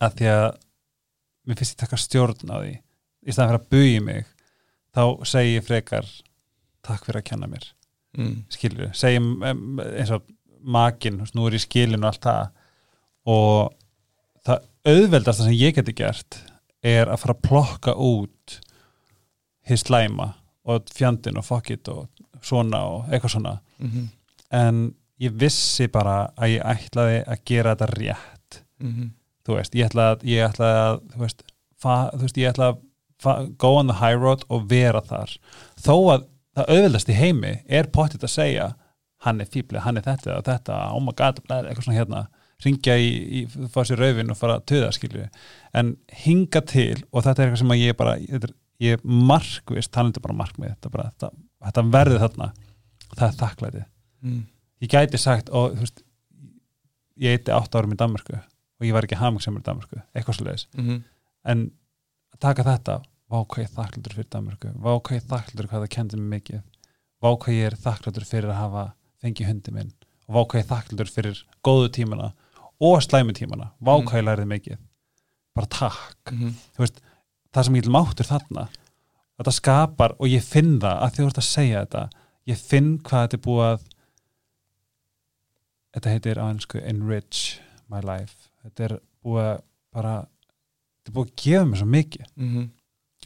Að því að mér finnst ég taka stjórn á því. Í staðan fyrir að bugi mig þá segi ég frekar takk fyrir að kenna mér. Mm. skilur, segjum em, eins og makin, nú er ég skilin og allt það. Og það auðveldasta sem ég geti gert er að fara að plokka út hins slæma og fjandinn og fuck it og svona og eitthvað svona. Mm -hmm. En ég vissi bara að ég ætlaði að gera þetta rétt. Mm -hmm. þú veist, ég ætlaði að, ég ætlaði að þú veist, fa, þú veist, ég ætlaði að go on the high road og vera þar. Þó að það auðveldast í heimi er pottit að segja hann er fíbli, hann er þetta og þetta oh my god, eitthvað svona hérna. Ringja í, í fá sér raufin og fara að töða skilju, en hinga til og þetta er eitthvað sem að ég bara er, ég er markvist, talandi bara markmið þetta, bara, þetta, þetta verði þarna. Það er þakklæti Mm. ég gæti sagt og þú veist ég eitti átt árum í Danmarku og ég var ekki hamingsumur í Danmarku, eitthvað svo leiðis Mm -hmm. en að taka þetta vá hvað ég er þakkláttur fyrir Danmarku vá hvað ég er þakkláttur hvað það kendi mig mikið vá hvað ég er þakkláttur fyrir að hafa fengið hundi minn og vá hvað ég er þakkláttur fyrir góðu tímana og slæmu tímana vá Mm. ég lærið mikið bara takk Mm -hmm. veist, það sem ég máttur þarna þetta skapar og ég finn það að því þú ert að segja þetta ég finn hvað þetta er búið að þetta heitir á ennsku enrich my life þetta er búið að bara þetta er búið að gefa mér svo mikið Mm -hmm.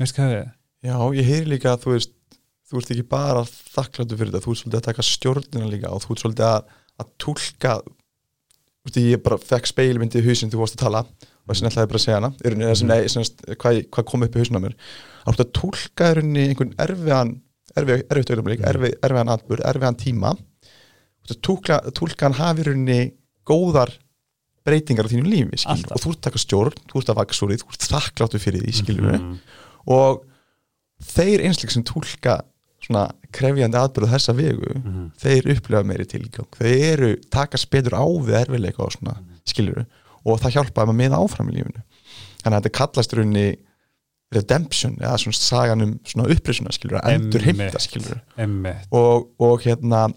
veist hvað við Já, ég heyri líka að þú veist þú ert ekki bara þakkláttu fyrir þetta þú ert svolítið að taka stjórnina líka og þú ert svolítið að, að tólka þú veist, ég bara fekk speilmyndi í hausinn þú varst að tala og þess vegna ætlaði bara að segja hana mm. nei, semst, hvað, hvað kom upp í hausinn á mér þá ertu að tólka einhvern erfiðan Mm. erfið, erfiðan atbúr, erfiðan tíma þú ert að tólka, tólka hann hafi rauninni góðar breytingar á þínu lífi og þú ert taka stjórn, þú ert að vaka súrið þú ert þakkláttu fyrir því, skilur Mhm. og þeir einsleik sem tólka svona krefjandi atbyrðu þessa vegu Mhm. þeir upplifa meiri tilgang. Þeir eru takast betur á við erfiðleika og svona skilur og það hjálpaði maður með áfram í lífinu. Þannig að þetta kallast rauninni redemption eða svona sagan um svona upplýsuna skilur að endur heimta Einmitt. og, og hérna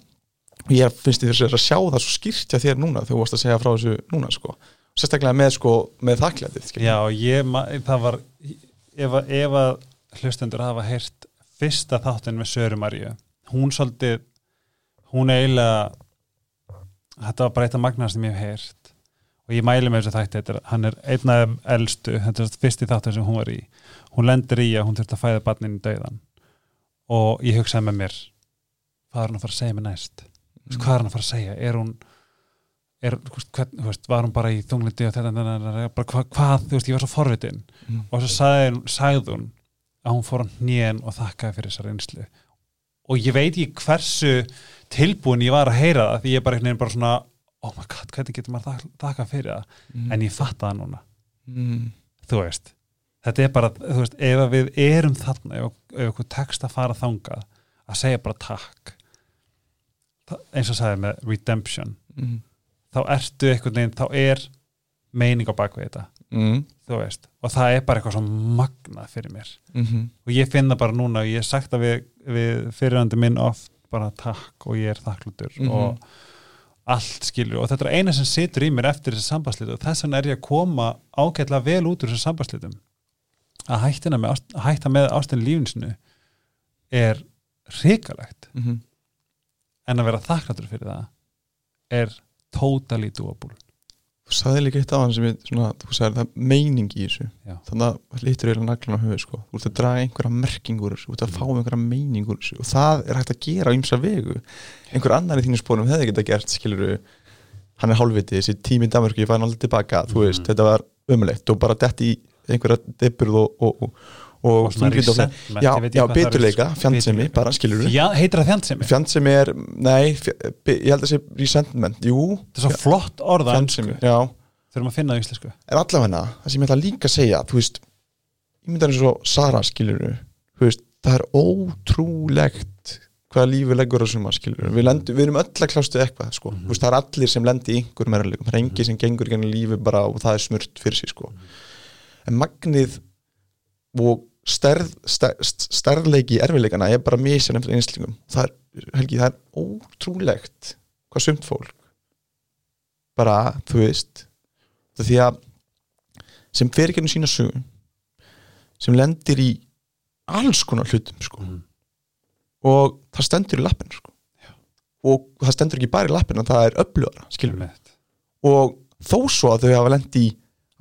ég finnst því þess að sjá það svo skýrt hjá þér núna þegar þú varst að segja frá þessu núna sko. Sérstaklega með sko með þakklætið skilur Já, ég, það var ef, ef að hlustendur hafa heyrt fyrsta þáttin með Söru Maríu hún svolítið hún eiginlega þetta var bara eitt af magnar sem ég hef heyrt. Og ég mæli með þessu þætti hann er einn af elstu þetta er fyrsti þáttin sem hún var í. Hún lendir í að hún þurfti að fæða barnin í dauðan og ég hugsaði með mér hvað er hann að fara að segja mér næst mm. hvað er hann að fara að segja er hún er, hvern, veist, var hún bara í þunglindi og þetta, hvað, hvað, þú veist, ég var svo forvitin Mm. og svo sagði, sagði hún að hún fór á hnén og þakkaði fyrir þessar reynslu og ég veit ekki hversu tilbúin ég var að heyra það því ég er bara einhvern veginn bara svona oh my god, hvernig getur maður þak þakkað fyrir það Mm. en ég fatta það núna, mm. þú veist þetta er bara, þú veist, ef við erum þarna, ef, okkur tekst að fara þangað, að segja bara takk eins og sagði með redemption, Mm. þá ertu einhvern veginn, þá er meining á bakvið þetta, Mm. þú veist og það er bara eitthvað svo magnað fyrir mér Mm -hmm. og ég finn það bara núna ég hef sagt það við, við fyrirhandi minn oft bara takk og ég er þakklutur Mhm. og allt skilur og þetta er eina sem situr í mér eftir þessi sambandslít og þess vegna er ég að koma ágætlega vel út úr þessi sambandslítum að að hætta með ástin lífinsinu er hrikalegt mm -hmm. En að vera þakklátur fyrir það er totally doable. Þú sagði líka eitt á hann sem ég, svona, þú sagði það er meining í þessu. Já. þannig að lítur eiginlega naglan á höfu sko. þú ert að draga einhverja merking úr þessu þú ert að fá einhverja meining úr þessu. Og það er hægt að gera á ymsa vegu. Einhver annar í þínu spórum hefði geta gert skiluru, hann er hálfviti þessi tími í Danmörku, ég fæði hann aldrei tilbaka þú veist, þetta var umulegt og bara detti í einhverja deburð og, og, og, og, það. resentment, já, já það beturleika, fjandsemi bara skiluru Já, heitir það fjandsemi? fjandsemi er, nei, fj- ég held að sé resentment, jú, Þetta er svo flott orða fjandsemi já þurfum að finna það í íslensku en allavega það sem ég ætla líka að segja þú veist, ég myndi eins og Sara skilur veist, það er ótrúlegt hvaða lífi leggur á suma skilur við, lendum, við erum öll að klástu eitthvað sko. Mhm. þú veist, það er allir sem lendi í einhverjum erleikum það er engi sem gengur genið lífi bara og það er smurt fyrir sig sko. en magnið og stærð, stærð, stærðleiki erfiðleikana er bara misjan eftir einslingum það er, Helgi, það er ótrúlegt hvað sumt fólk bara, þú veist það því að sem fer ekki sína sögum sem lendir í alls konar hlutum sko. Mhm. og það stendur í lappinu sko. og það stendur ekki bara í lappinu það er öflugara, og þó svo að þau hafa lendi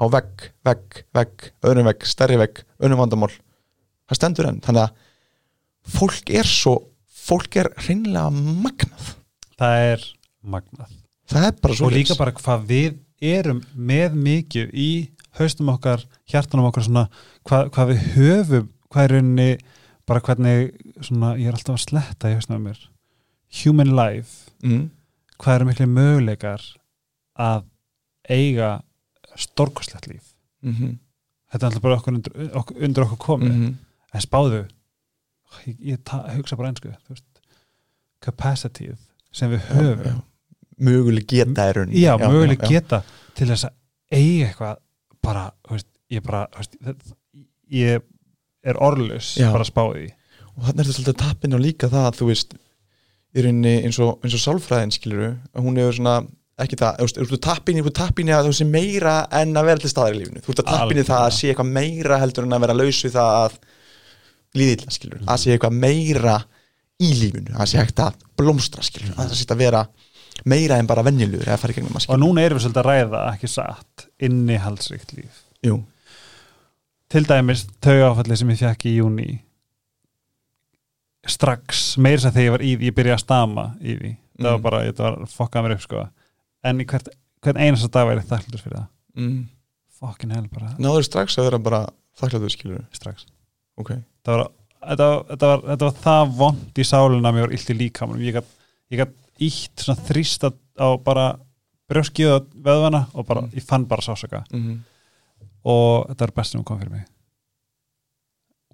á vegg, vegg, vegg, öðrum vegg stærri vegg, öðrum vandamál það stendur enn, þannig að fólk er svo, fólk er hreinlega magnað, það er magnað. Það er bara svo og líka bara hvað við erum með mikið í haustum okkar hjartanum okkar svona hvað, hvað við höfum, hvað er rauninni bara hvernig svona, ég er alltaf að sletta í haustum á mér. Human life, mm, hvað eru miklu möguleikar að eiga stórkoslegt líf? Mm -hmm, þetta er alltaf bara okkur undir, okkur, undir okkur komið. Mm en spáðu ég, ég hugsa bara einsku capacityð sem við höfum. möguleg geta er rauninni. Já, möguleg já. geta til þess að eiga eitthvað bara, veist, ég bara veist, ég er orðlus Já. bara að spá því. Og þannig er þetta svolítið tappin og líka það að þú veist í rauninni eins og, eins og sálfræðin skiluru að hún hefur svona ekki það, þú veist, þú ert tappin þú ert tappin í að þú sé meira en að vera til staðar í lífinu? Þú ert að tappin í það að sé eitthvað meira heldur en að vera laus við það að líðilla skiluru, að sé eitthvað meira í lífinu, að sé hægt að blómstra skiluru, að það sé að vera meira en bara venjulegur eða fara í gegnum að og skiluru núna erum við svolítið að ræða ekki satt innihaldsrikt líf. Jú, til dæmis þau áfalli sem ég fekk í júni strax, meira sem þegar ég var í því ég byrjaði að stama í því. Það var Mm. bara, þetta var fokkað mér upp sko. En hvert, hvert einasta dag væri þakklur fyrir það. Mm. fokkin hell bara. Náður strax að vera bara þakkláttur skiluru, strax. Ok. þetta var, þetta þetta var, þetta var það vond í sáluna mér var illt í líkamanum. Ég gætt ítt svona þrýst á bara brjóskið og veðvana og bara, Mm. ég fann bara sásaka mm -hmm. og þetta var best sem kom fyrir mig.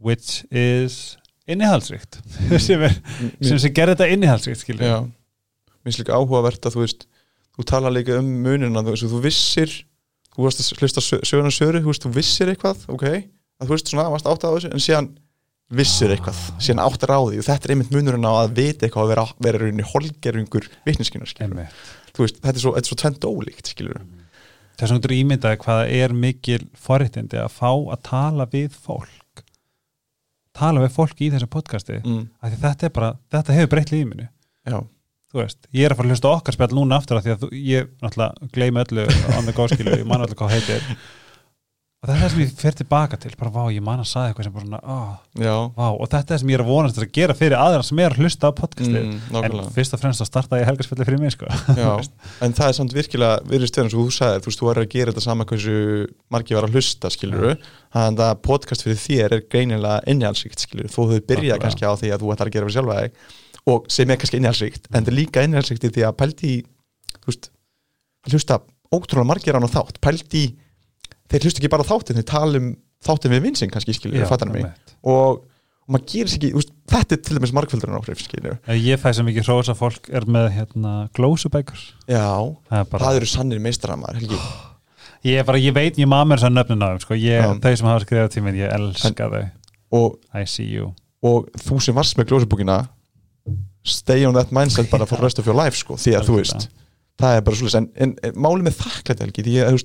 Which is innihaldsríkt. (laughs) Sem, er, sem, sem gerði þetta innihaldsríkt skilur finnst líka áhugavert að þú veist þú tala líka um munina þú, veist, þú vissir, þú varst að hlusta sö- söguna söru, þú veist, þú vissir eitthvað ok, að þú veist svona, varst átt að þessu en síðan vissir eitthvað, síðan áttar á því. Og þetta er einmitt munurinn á að vita eitthvað að vera, vera rauninni holgerungur veist, þetta er svo, svo tvent ólíkt, skilur þess vegna þú ímyndaði hvað það er mikil forréttindi að fá að tala við fólk. Tala við fólk í þessu podcasti mm, þetta bara, þetta hefur breytt lífinu veist, ég er að fara að hlusta á okkar spjall núna aftur af því að þú, ég náttúrulega gleymi öllu on the go skilu, ég man öllu hvað heitir og þetta er það sem ég fer tilbaka til bara vá, ég man að saði eitthvað sem bara svona oh, vá, og þetta er það sem ég er að vonast að gera fyrir aðra sem er að hlusta á podcastið. Mm, en fyrst og fremst að starta ég helgarspjalli fyrir mig sko. En það er samt virkilega virðist stöðum sem þú sagðir, þú veist, þú er að gera þetta sama hversu margi var að hlusta, skilur þannig að podcast fyrir þér er greinilega innhjálpsríkt, skilur, þó þau byrja Nákvæmlega. kannski á því að þú ætlar að gera fyrir sjálfa þig og sem er kannski innhjálpsríkt, en í í, þú hlusta ótrúlega margir án á þátt pældi í, þeir hlusta ekki bara þáttin þeir tala um þáttin við vinsinn kannski, skilur, Já, fattar mig? og, og maður gerir sér ekki, veist, þetta er til dæmis margföldurinn áhrif, skilur ég fæ sem ekki hrós að fólk er með hérna, glósubækur. Já, það er bara, það eru sannir meistaramar, Helgi. Ég, bara, ég veit, ég maður þess að nöfnin á þeim sko. þau sem hafa skrifað tíminn, ég elska þau. og I see you. og þú sem varst með glósubúkina stay on that mindset bara for rest of your life sko, því að (laughs) þú veist það er bara svolítið, en, en, en málið með þakklæti Helgi, því að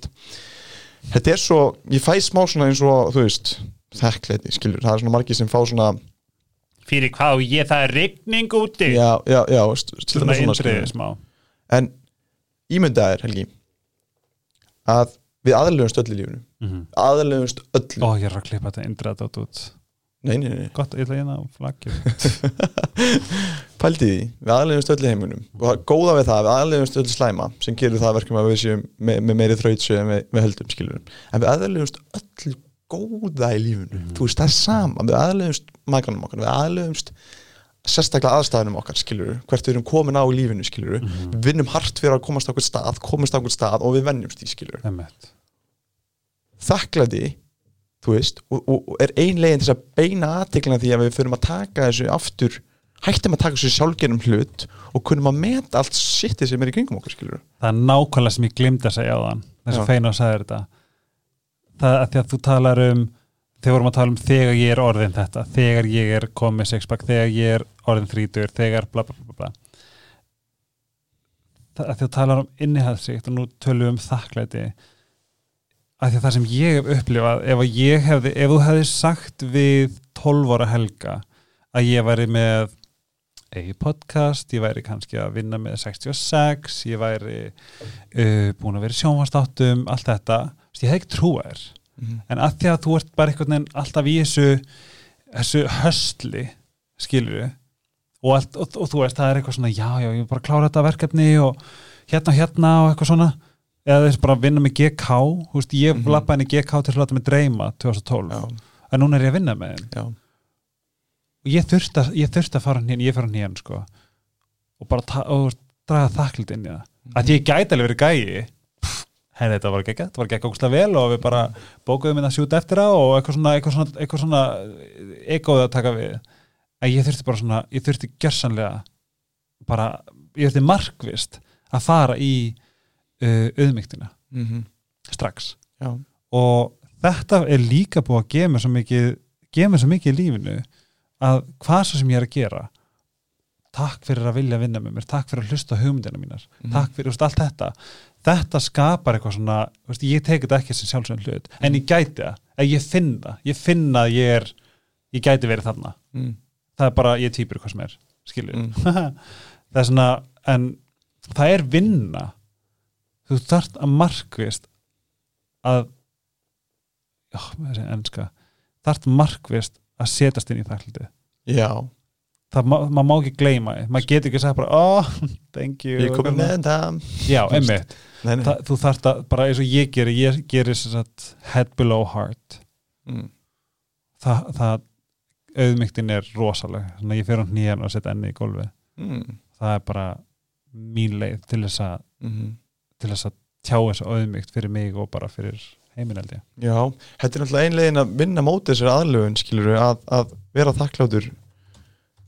þetta er svo, ég fæ smá svona eins og þú veist, þakklæti, skilur. Það er svona margir sem fá svona fyrir hvað og ég? Það er rigning úti. Já, já, já, svona svona, en ímyndaðir Helgi að við aðlegumst öll í lífinu. Mhm. aðlegumst öllu. Ó ég er að klippa þetta indriða þetta út nei, nei, nei, gott, ég ætla hérna á flaggju (laughs) pældi því, við aðlegumst öll í heiminum. Og góða við það, við aðlegumst öll slæma sem gerir það að verkum að við séum með, með meiri þrautsu en við, við höldum skilurum en við aðlegumst öll góða í lífinu. Þú veist, það er sama, við aðlegumst makanum okkar, við aðlegumst sérstaklega aðstæðunum okkar, skilur hvert við erum komin á í lífinu, skilur við vinnum hart fyrir að komast á okkur stað, komast á okkur stað og við vennjumst í, skilur þakklæði þú veist, og, og, er ein legin til þess að beina aðteklina því að við förum að taka þessu aftur, hættum að taka þessu sjálfgerum hlut og kunum að meta allt sittið sem er í kringum okkur, skilur það er nákvæmlega sem ég glimti að segja á þann þess að feina og sagði þetta. Það að því að þú talar um þegar vorum að tala um þegar ég er orðin þetta þegar ég er komið sexpack þegar ég er orðin þrítur, þegar bla bla bla, bla. það að því að þú talar um innihaldsíkt og nú tölum við um þakklæti að því að það sem ég hef upplifað ef, hefði, ef þú hefði sagt við 12 ára helga að ég væri með eigi podcast, ég væri kannski að vinna með 66, ég væri uh, búin að vera sjónvastáttum allt þetta, ég hef ekki trúa þér. En að því að þú ert bara einhvern veginn alltaf í þessu þessu höstli, skilur og, allt, og, og þú veist, það er eitthvað svona já, já, ég er bara að klára þetta verkefni og hérna hérna og eitthvað svona eða þess bara að vinna með GK veist, ég mm. -hmm. lappa í GK til að láta mig dreyma 2012, já, en núna er ég að vinna með já, og ég þurfti að, ég þurfti að fara hérna, ég fara hérna sko. Og bara og draga þakklut inn í það. Að ég gæti alveg verið gæi. Henni þetta var ekki, þetta var ekki okkur vel og við bara bókuðum inn að sjúta eftir það og eitthvað svona, eitthvað svona, eitthvað svona egoðið að taka við. Að ég þurfti bara svona, ég þurfti gjörsanlega bara, ég þurfti markvist að fara í auðmygtina mm strax. Já, og þetta er líka búið að gefa mér svo mikið gefa mér svo mikið í lífinu að hvað svo sem ég er að gera takk fyrir að vilja vinna með mér takk fyrir að hlusta hugmyndina mínar Mhm. takk fyrir, veist, allt þetta. Þetta skapar eitthvað svona, veist, ég teki þetta ekki sem sjálfsögn hlut, en ég gæti það ég finn það, ég finn að ég er ég gæti verið þarna, mm. það er bara ég týpur hvað sem er, skilur Mm. (laughs) það er svona, en það er vinna þú þarft að markvist að já, þessi enska. Þarft markvist að setjast inn í þakkliti já. Það, ma maður má ekki gleyma því, maður getur ekki að segja bara, oh, thank you. Ég komið með þetta. Já, einmitt, nei, nei. Þa, þú þarft að bara eins og ég gerir, ég gerir sem sagt head below heart. Mm. það, það auðmygtin er rosaleg, þannig að ég fer á hnýjan og setja enni í gólfi, Mm. það er bara mín leið til þess að Mm. Til þess að tjá þessu auðmygt fyrir mig og bara fyrir heiminaldi Já, þetta er náttúrulega einlegin að vinna móti þessari aðlögun, skilur að, að vera þakkláttur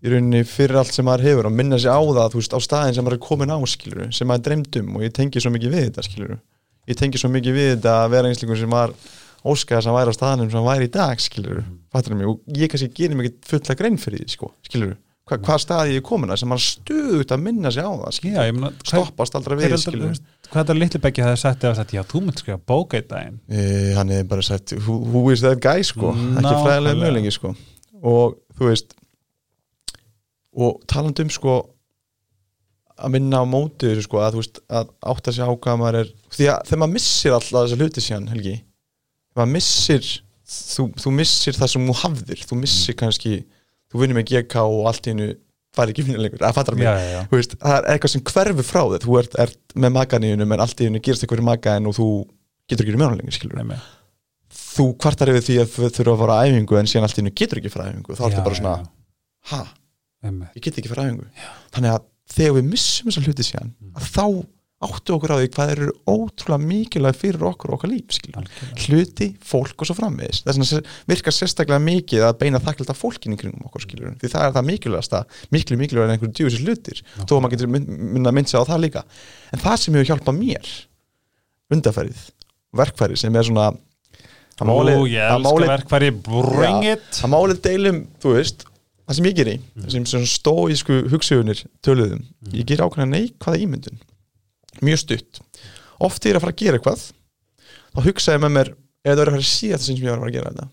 í rauninni fyrir allt sem maður hefur og minna sig á það, þú veist, á staðin sem maður er komin á, skilur sem maður dreymd um og ég tengi svo mikið við þetta, skilur ég tengi svo mikið við þetta að vera einsleikum sem maður óskaði sem væri á staðinum sem hann væri í dag, skilur fattur mig, og ég kannski gerir mikið fulla grein fyrir því, sko, skilur Hva, hvað staði ég er komin að sem maður stöðut að minna sig á það, Já, skilur meina, hvað, stoppast aldrei við, hvað þetta litli beggi það sagt eða sagt, já, þú mynd skrifa bóka í daginn? E, hann er bara sagt who, who is that guy? sko. Ekki Nákvæmlega. fræðilega mögulengi sko. Og þú veist og talandi um sko að minna á móti þessu sko að þú veist að átta sig á hvað maður er því að þegar maður missir alltaf þessa hluti síðan Helgi maður missir þú, þú missir það sem þú hafðir þú missir kannski, þú vinnur með GK og allt í hennu fari ekki vinna lengur að fattar mig. Já, já, já. Veist, það er eitthvað sem hverfur frá þig þú ert, ert með maganíunum en allt í hennu gerist eitthvað í magaðin og þú getur ekki með hann lengur skilur Nei, þú kvartar yfir því að þú þurfa að fara að æfingu en síðan allt í hennu getur ekki fara að æfingu. Þá ertu bara svona, ha, Nei, ég get ekki fara að æfingu. Þannig að þegar við missum þessa hluti síðan að þá áttu okkur á því hvað eru ótrúlega mikilvæg fyrir okkur og okkar líf hluti, fólk og svo framvegis. Þess se- virkar sérstaklega mikið að beina þakklæta fólkin í kringum okkur skilur því það er það mikilvægasta, miklu mikilvæg en einhverju djúsir hlutir, þó að maður getur mynd- minna mynd sig á það líka, en það sem hefur hjálpað mér undarfærið verkfærið sem er svona að Ó, máli, ég að elska máli, verkfæri, bring Já. it. að máli deilum þú veist, það sem ég geri, Mhm. sem, sem stóísku hugsugunir töluðum, Mhm. ég geri ákveðna neikvæða ímyndun mjög stutt. Oft þegar ég er að fara að gera eitthvað þá hugsaði með mér ef það er að fara að síðast sem ég var að fara að gera þetta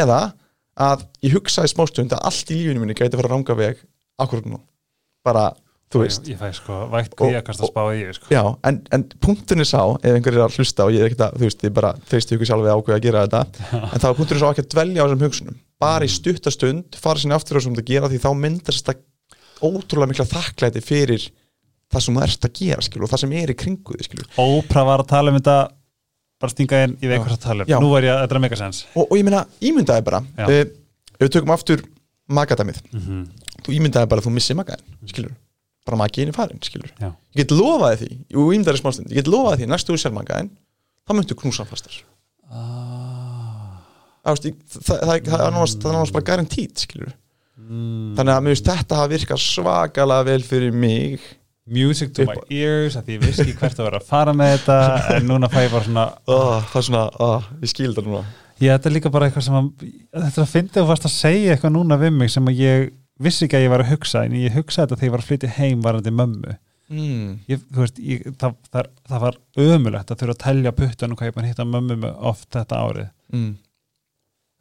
eða að ég hugsaði smástund að allt í lífinu minni gæti að fara að ranga veg akkurat nú, bara þú veist. ég, ég fæ sko vægt Og- kvíakast að spá í ég, sko. Já, en, en punkturinn er sá ef einhver er að hlusta og ég er ekkert að, þú veist, ég bara treysti ykkur sjálf við ákveða að gera þetta en þá er punkturinn sá ekki að dvelja á þessum hugsunum. Bara í stuttastund, fara sinni aftur á sem þetta gera því þá myndast þetta ótrúlega mikla þakklæti fyrir það sem þú ert að gera, skilur, og það sem er í kringu því, Ópra var að tala um þetta bara stinga inn, Já. hvað það tala um. Já. nú er ég, að mega sens og, og ég meina, ímyndaði bara uh, ef við tökum aftur magadæmið, mm -hmm. þú ímyndaði bara að þú missir magaðin, bara magiðin er farin, ég get lofaði því og ímyndaði smástund, ég get lofaði því næstu þú sér magaðin, þá myndu knúsa fastar. Ah. það, það, það, það, það er náttúrulega bara garantít mm. þannig að mér finnst þetta hafa virkað svakalega vel fyrir mig music to my á- ears að því ég vissi ekki hvert að vera að fara með þetta en núna fæ ég bara svona oh, það er svona, oh, ég skil þetta núna Já, þetta er líka bara eitthvað sem að þetta er að fyndi og varst að segja eitthvað núna við mig sem að ég vissi ekki að ég var að hugsa en ég hugsaði þetta þegar ég var að flytja heim varandi mömmu mm. ég, þú veist, ég, það, það, það var ömulegt að þurfa að telja puttan og hvað ég að hitta mömmu oft þetta árið Mm.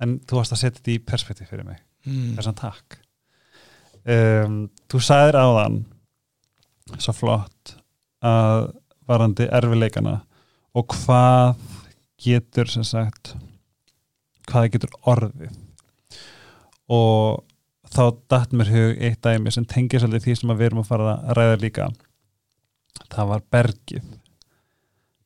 en þú varst að setja þetta í perspektíf fyrir mig Mm. þessan takk um, þú sagðir áðan svo flott að varandi erfileikana og hvað getur sem sagt hvað getur orðið. Og þá datt mér hug eitt dæmi sem tengir svolítið því sem við erum að fara að ræða líka. Það var bergið.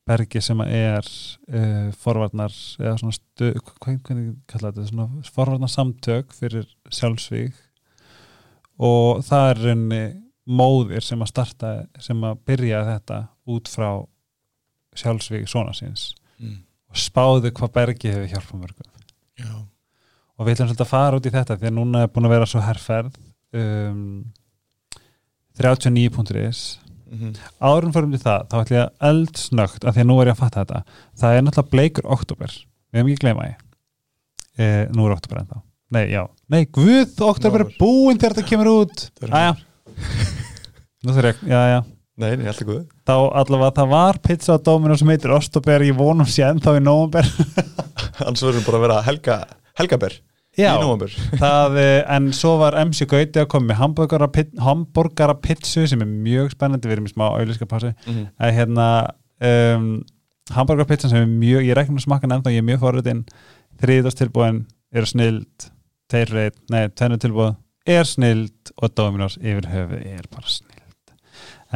Bergið sem er uh, forvarnar eða svona stu, hvað, hvernig kalla þetta? Svona forvarnar samtök fyrir sjálfsvíg. Og það er raunni móðir sem að starta sem að byrja þetta út frá sjálfsvíg svona síns. Mm. og spáðu hvað bergið hefur hjálpað mörgum. Já. og við ætlum svolítið að fara út í þetta því að núna er búin að vera svo herrferð um, 39.is Mm -hmm. árum fórum til það, þá ætlum ég að eldsnögt af því að nú er ég að fatta þetta það er náttúrulega bleikur oktober við hefum ekki gleyma því. E, nú er oktober ennþá. Nei, já, nei, guð, oktober er búinn þegar þetta kemur út. Aðja ég, já, já. Nei, nei, alltaf góð þá allavega það var pizza á Domino sem heitir Ostober, ég vonum sé ennþá í nóvember. (laughs) Annars verðum bara að vera helga, helgaber já, í nóvember. (laughs) það, eh, en svo var MC Gauti að koma með hamburgara, hamburgara sem er mjög spennandi, við erum í smá auðlíska passi mm -hmm. að hérna um, hamburgerpizzan sem er mjög ég regnum að smakka hann ennþá, ég er mjög forritin þriðastilbúin er snild tveir reyð, nei, tvennu tilbúið er snild og Dominos yfir höfu er bara snild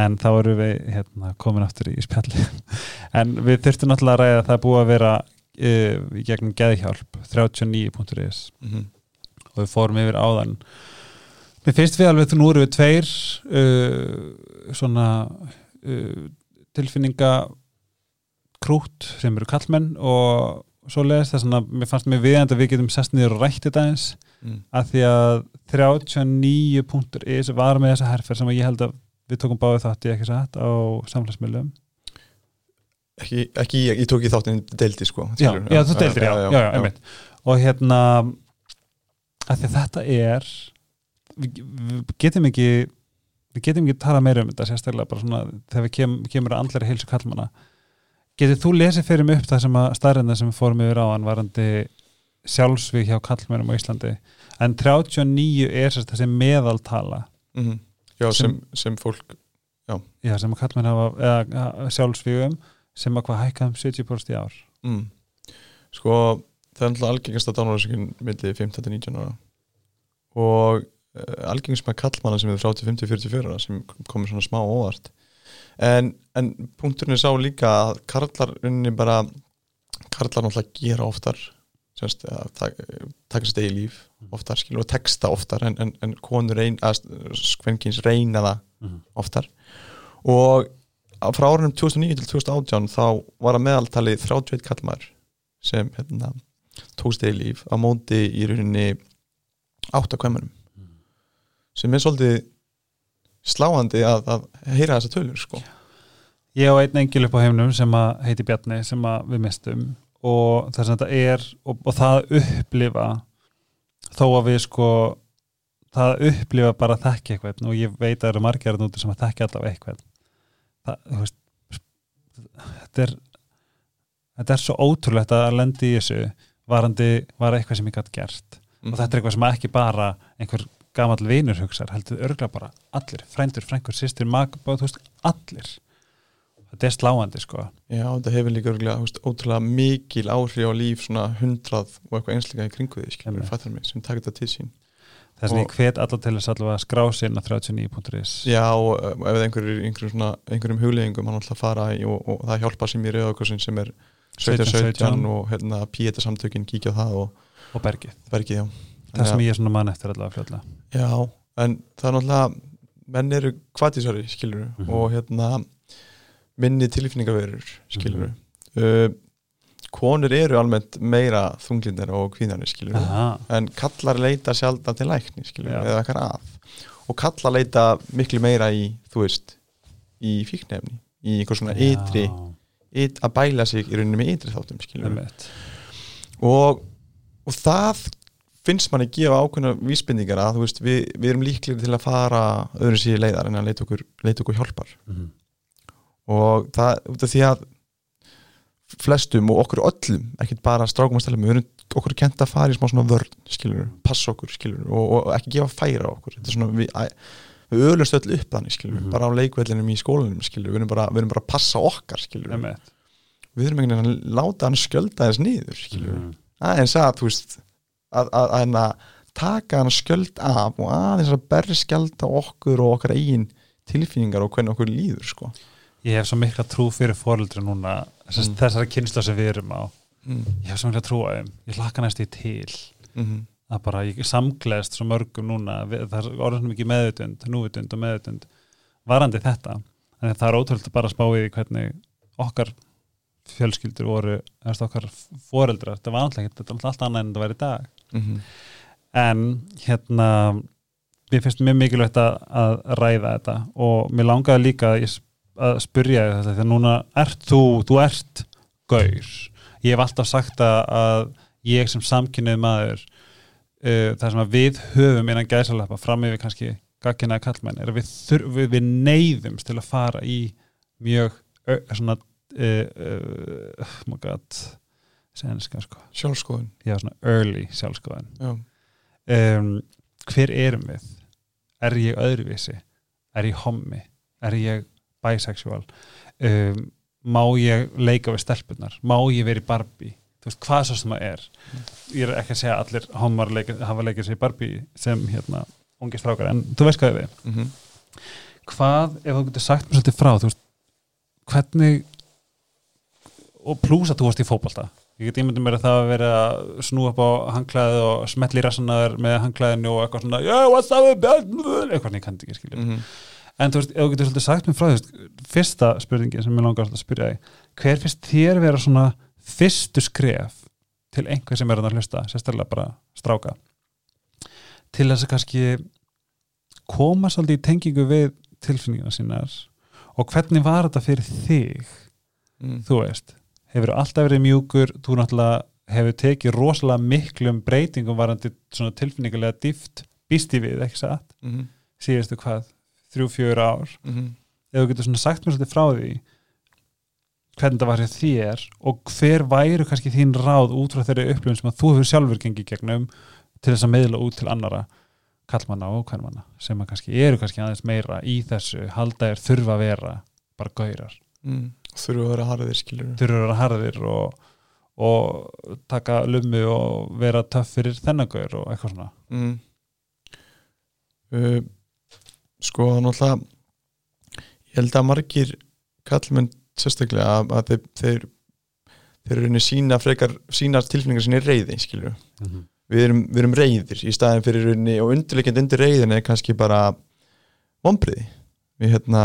en þá erum við hérna, komin aftur í spjalli (laughs) en við þurftum náttúrulega að ræða að það er búið að vera uh, í gegnum geðhjálp 39.is Mm -hmm. og við fórum yfir áðan. Mér finnst við alveg þú nú erum við tveir uh, svona uh, tilfinninga krút sem eru kallmenn og svo leiðist þess að mér fannst mér viðjandi að við getum sest niður og rætt þetta eins mm. að því að 39 punktur is var með þessa herfer sem ég held að við tókum báðið þátt í ekki satt á samfélagsmiðlum. Ekki, ekki ég, ég tók í þáttin deildi sko já, skilurðu. já, þú deildir, já, já, já, og hérna að að þetta er við, við getum ekki við getum ekki tala meira um þetta sérstaklega bara svona þegar við kem, kemur að andlega heilsu kallmanna getur þú lesið fyrir mig upp það sem að starrenda sem fórum yfir á hann varandi sjálfsvík hjá kallmennum á Íslandi? En 39 er sérst þessi meðaltala. Mm Já, sem, sem fólk já, sem að kallmenn hafa eða, sjálfsvígum sem að hvað hækka um 70% í ár. Mm. Sko, það er alltaf algengast að dánaröðsingin milli 15-19 ára. Og uh, algengast með kallmanna sem er 30-50-44 ára sem komur svona smá óvart. En, en punkturinn er sá líka að karlar unni bara karlar náttúrulega gera oftar semst, að tak- taka stegi líf oftar, skilur, og texta oftar en, en, en konur reyn, að skvenkins reyna það Mhm. oftar. Og frá árunum 2009 til 2018 þá var að meðaltali 31 kallmaður sem hérna, tók stegi líf á móti í rauninni átta kvæmunum sem er svolítið sláandi að, að heyra þessa tölur sko. Ég á einn engil upp á heimnum sem að heiti Bjarni sem að við mistum og þess að þetta er og, og það að upplifa þó að við sko það upplifa bara að þekka eitthvað. Og ég veit að það eru margir að núti sem að þekka allavega eitthvað. Það, veist þetta er þetta er svo ótrúlegt að lendi í þessu varandi var eitthvað sem ég gæti gert. Mhm. og þetta er eitthvað sem ekki bara einhver gamall vinur hugsar, heldur örgla bara allir, frændur, frængur, sýstir, mag þú veist, allir þetta er sláandi sko. Já, þetta hefur líka örgulega, ótrúlega mikil áhrif á líf svona hundrað og eitthvað einsleika í kringu því, skilur fattar mig, sem takir þetta til sín. Þess að Og- ég hvet allar til þess allavega að skrá sinna 39.is Já, og ef einhverjum, einhverjum, svona, einhverjum hugleggingum hann alltaf fara í og, og það hjálpa sem í rauðaukursin sem er 1717 1717 og hérna píeta samtökin kíkja á það og og bergið, verkið, já. Það sem ég er svona mann eftir allavega fljóðlega Já, en það er náttúrulega menn eru kvatísari, skilur Mhm. og hérna minni tilfinningaverur, skilur Mhm. uh, konur eru almennt meira þunglindar og kvíðanir, skilur Aha, en kallar leita sjaldan til lækni, skilur Já. eða eitthvað að. Og kallar leita miklu meira í, þú veist í fíknefni, í einhver svona ytri, yt, að bæla sig í rauninni með ytri þáttum, skilur og, og það finnst manni gefa ákveðna vísbendingar að veist, við, við erum líklegir til að fara öðru síði leiðar en að leita okkur, leita okkur hjálpar. Mhm. Og það út af því að flestum og okkur öllum ekkert bara strákum að stæla við erum okkur kent að fara í smá svona vörn skilur, passa okkur skilur og, og ekki gefa færa okkur Þetta er svona, við, við ölumst öll upp þannig skilur Mhm. bara á leikvellinum í skólanum skilur við erum bara, við erum bara að passa okkar skilur einmitt. við erum einhvern veginn að láta hann skjölda þess niður skilur Mhm. aðeins að, þú veist að, að, að, að taka hann skjöld af og aðeins að berskjálta okkur og okkar eigin tilfinningar og hvernig okkur líður sko. Ég hef svo mikla trú fyrir fóreldri núna Mm. þessara kynsla sem við erum á. Mm. ég hef svo mikla trú á þeim. Ég hlakka næst í til. Mm að bara ég samgleðst svo mörgum núna. Við, það er orðin mikið meðutund, núvutund og meðutund varandi þetta. En það er ótrúlega bara að spá í hvernig okkar fjölskyldur voru okkar foreldrar, þetta var alltaf þetta er alltaf annað en þetta var í dag. -hmm. en hérna mér finnst mjög mikilvægt að, ræða þetta. Og mér langaði líka að, ég að spyrja þetta að núna ert þú, þú ert gaur. Ég hef alltaf sagt að, að ég sem samkynnið maður uh, það sem að við höfum innan gæsalappa fram yfir kannski gagginnaði kallmenn er að við, við, við neyðumst til að fara í mjög svona uh, uh, oh sko, sjálfskoðun já svona early sjálfskoðan já. um, hver erum við? Er ég öðruvísi? Er ég hommi, er ég bisexual um, má ég leika við stelpunar má ég vera í Barbie? Þú veist hvað svo sem það er. Ég er ekki að segja allir hommar leika, hafa leikað sér í Barbie sem hérna ungi strákar, en þú veist hvað við Mm -hmm. hvað, ef þú getur sagt mér svolítið frá þú veist, hvernig og plús að þú varst í fótbolta. Ég get ímyndið mér að það að vera að snúa upp á hangklæði og smetli rassanar með hangklæðinu og eitthvað svona yeah, what's up, eitthvað ég kandi ekki skilja Mm -hmm. En þú veist, ef þú getur svolítið sagt mér frá veist, fyrsta spurningin sem ég langar að spyrja þig hver finnst þér vera svona fyrstu skref til einhver sem er að hlusta, sérstaklega bara stráka? Til þess að kannski koma svolítið í tengingu við tilfinningina sínar og hvernig var þetta fyrir þig? Mm. þú veist, hefur alltaf verið mjúkur? Þú náttúrulega hefur tekið rosalega miklum breytingum varandi svona tilfinningulega dýft býst í við, ekki satt? Mm -hmm. síðustu hvað, þrjú, fjör ár Mm -hmm. ef þú getur svona sagt mér svolítið frá því hvernig það var hjá þér og hver væru kannski þín ráð út frá þeirri upplifun sem að þú hefur sjálfur gengið gegnum til þess að meðla út til annara kallmanna og hvernmanna sem að kannski eru kannski aðeins meira í þessu halda er þurfa að vera bara gaurar, mm. þurfu að vera harðir skilur þurfa að vera harðir og, og taka lummu og vera töff fyrir þennan gaur og eitthvað svona mm. uh, sko náttúrulega ég held að margir kallmenn sérstaklega að, að þeir, þeir þeir eru henni sína frekar sína tilfinningar sinni reyði mm -hmm. við erum, við erum reyðir í staðin fyrir rauninni og undirleikend undir reyðin er kannski bara vombriði við, hérna,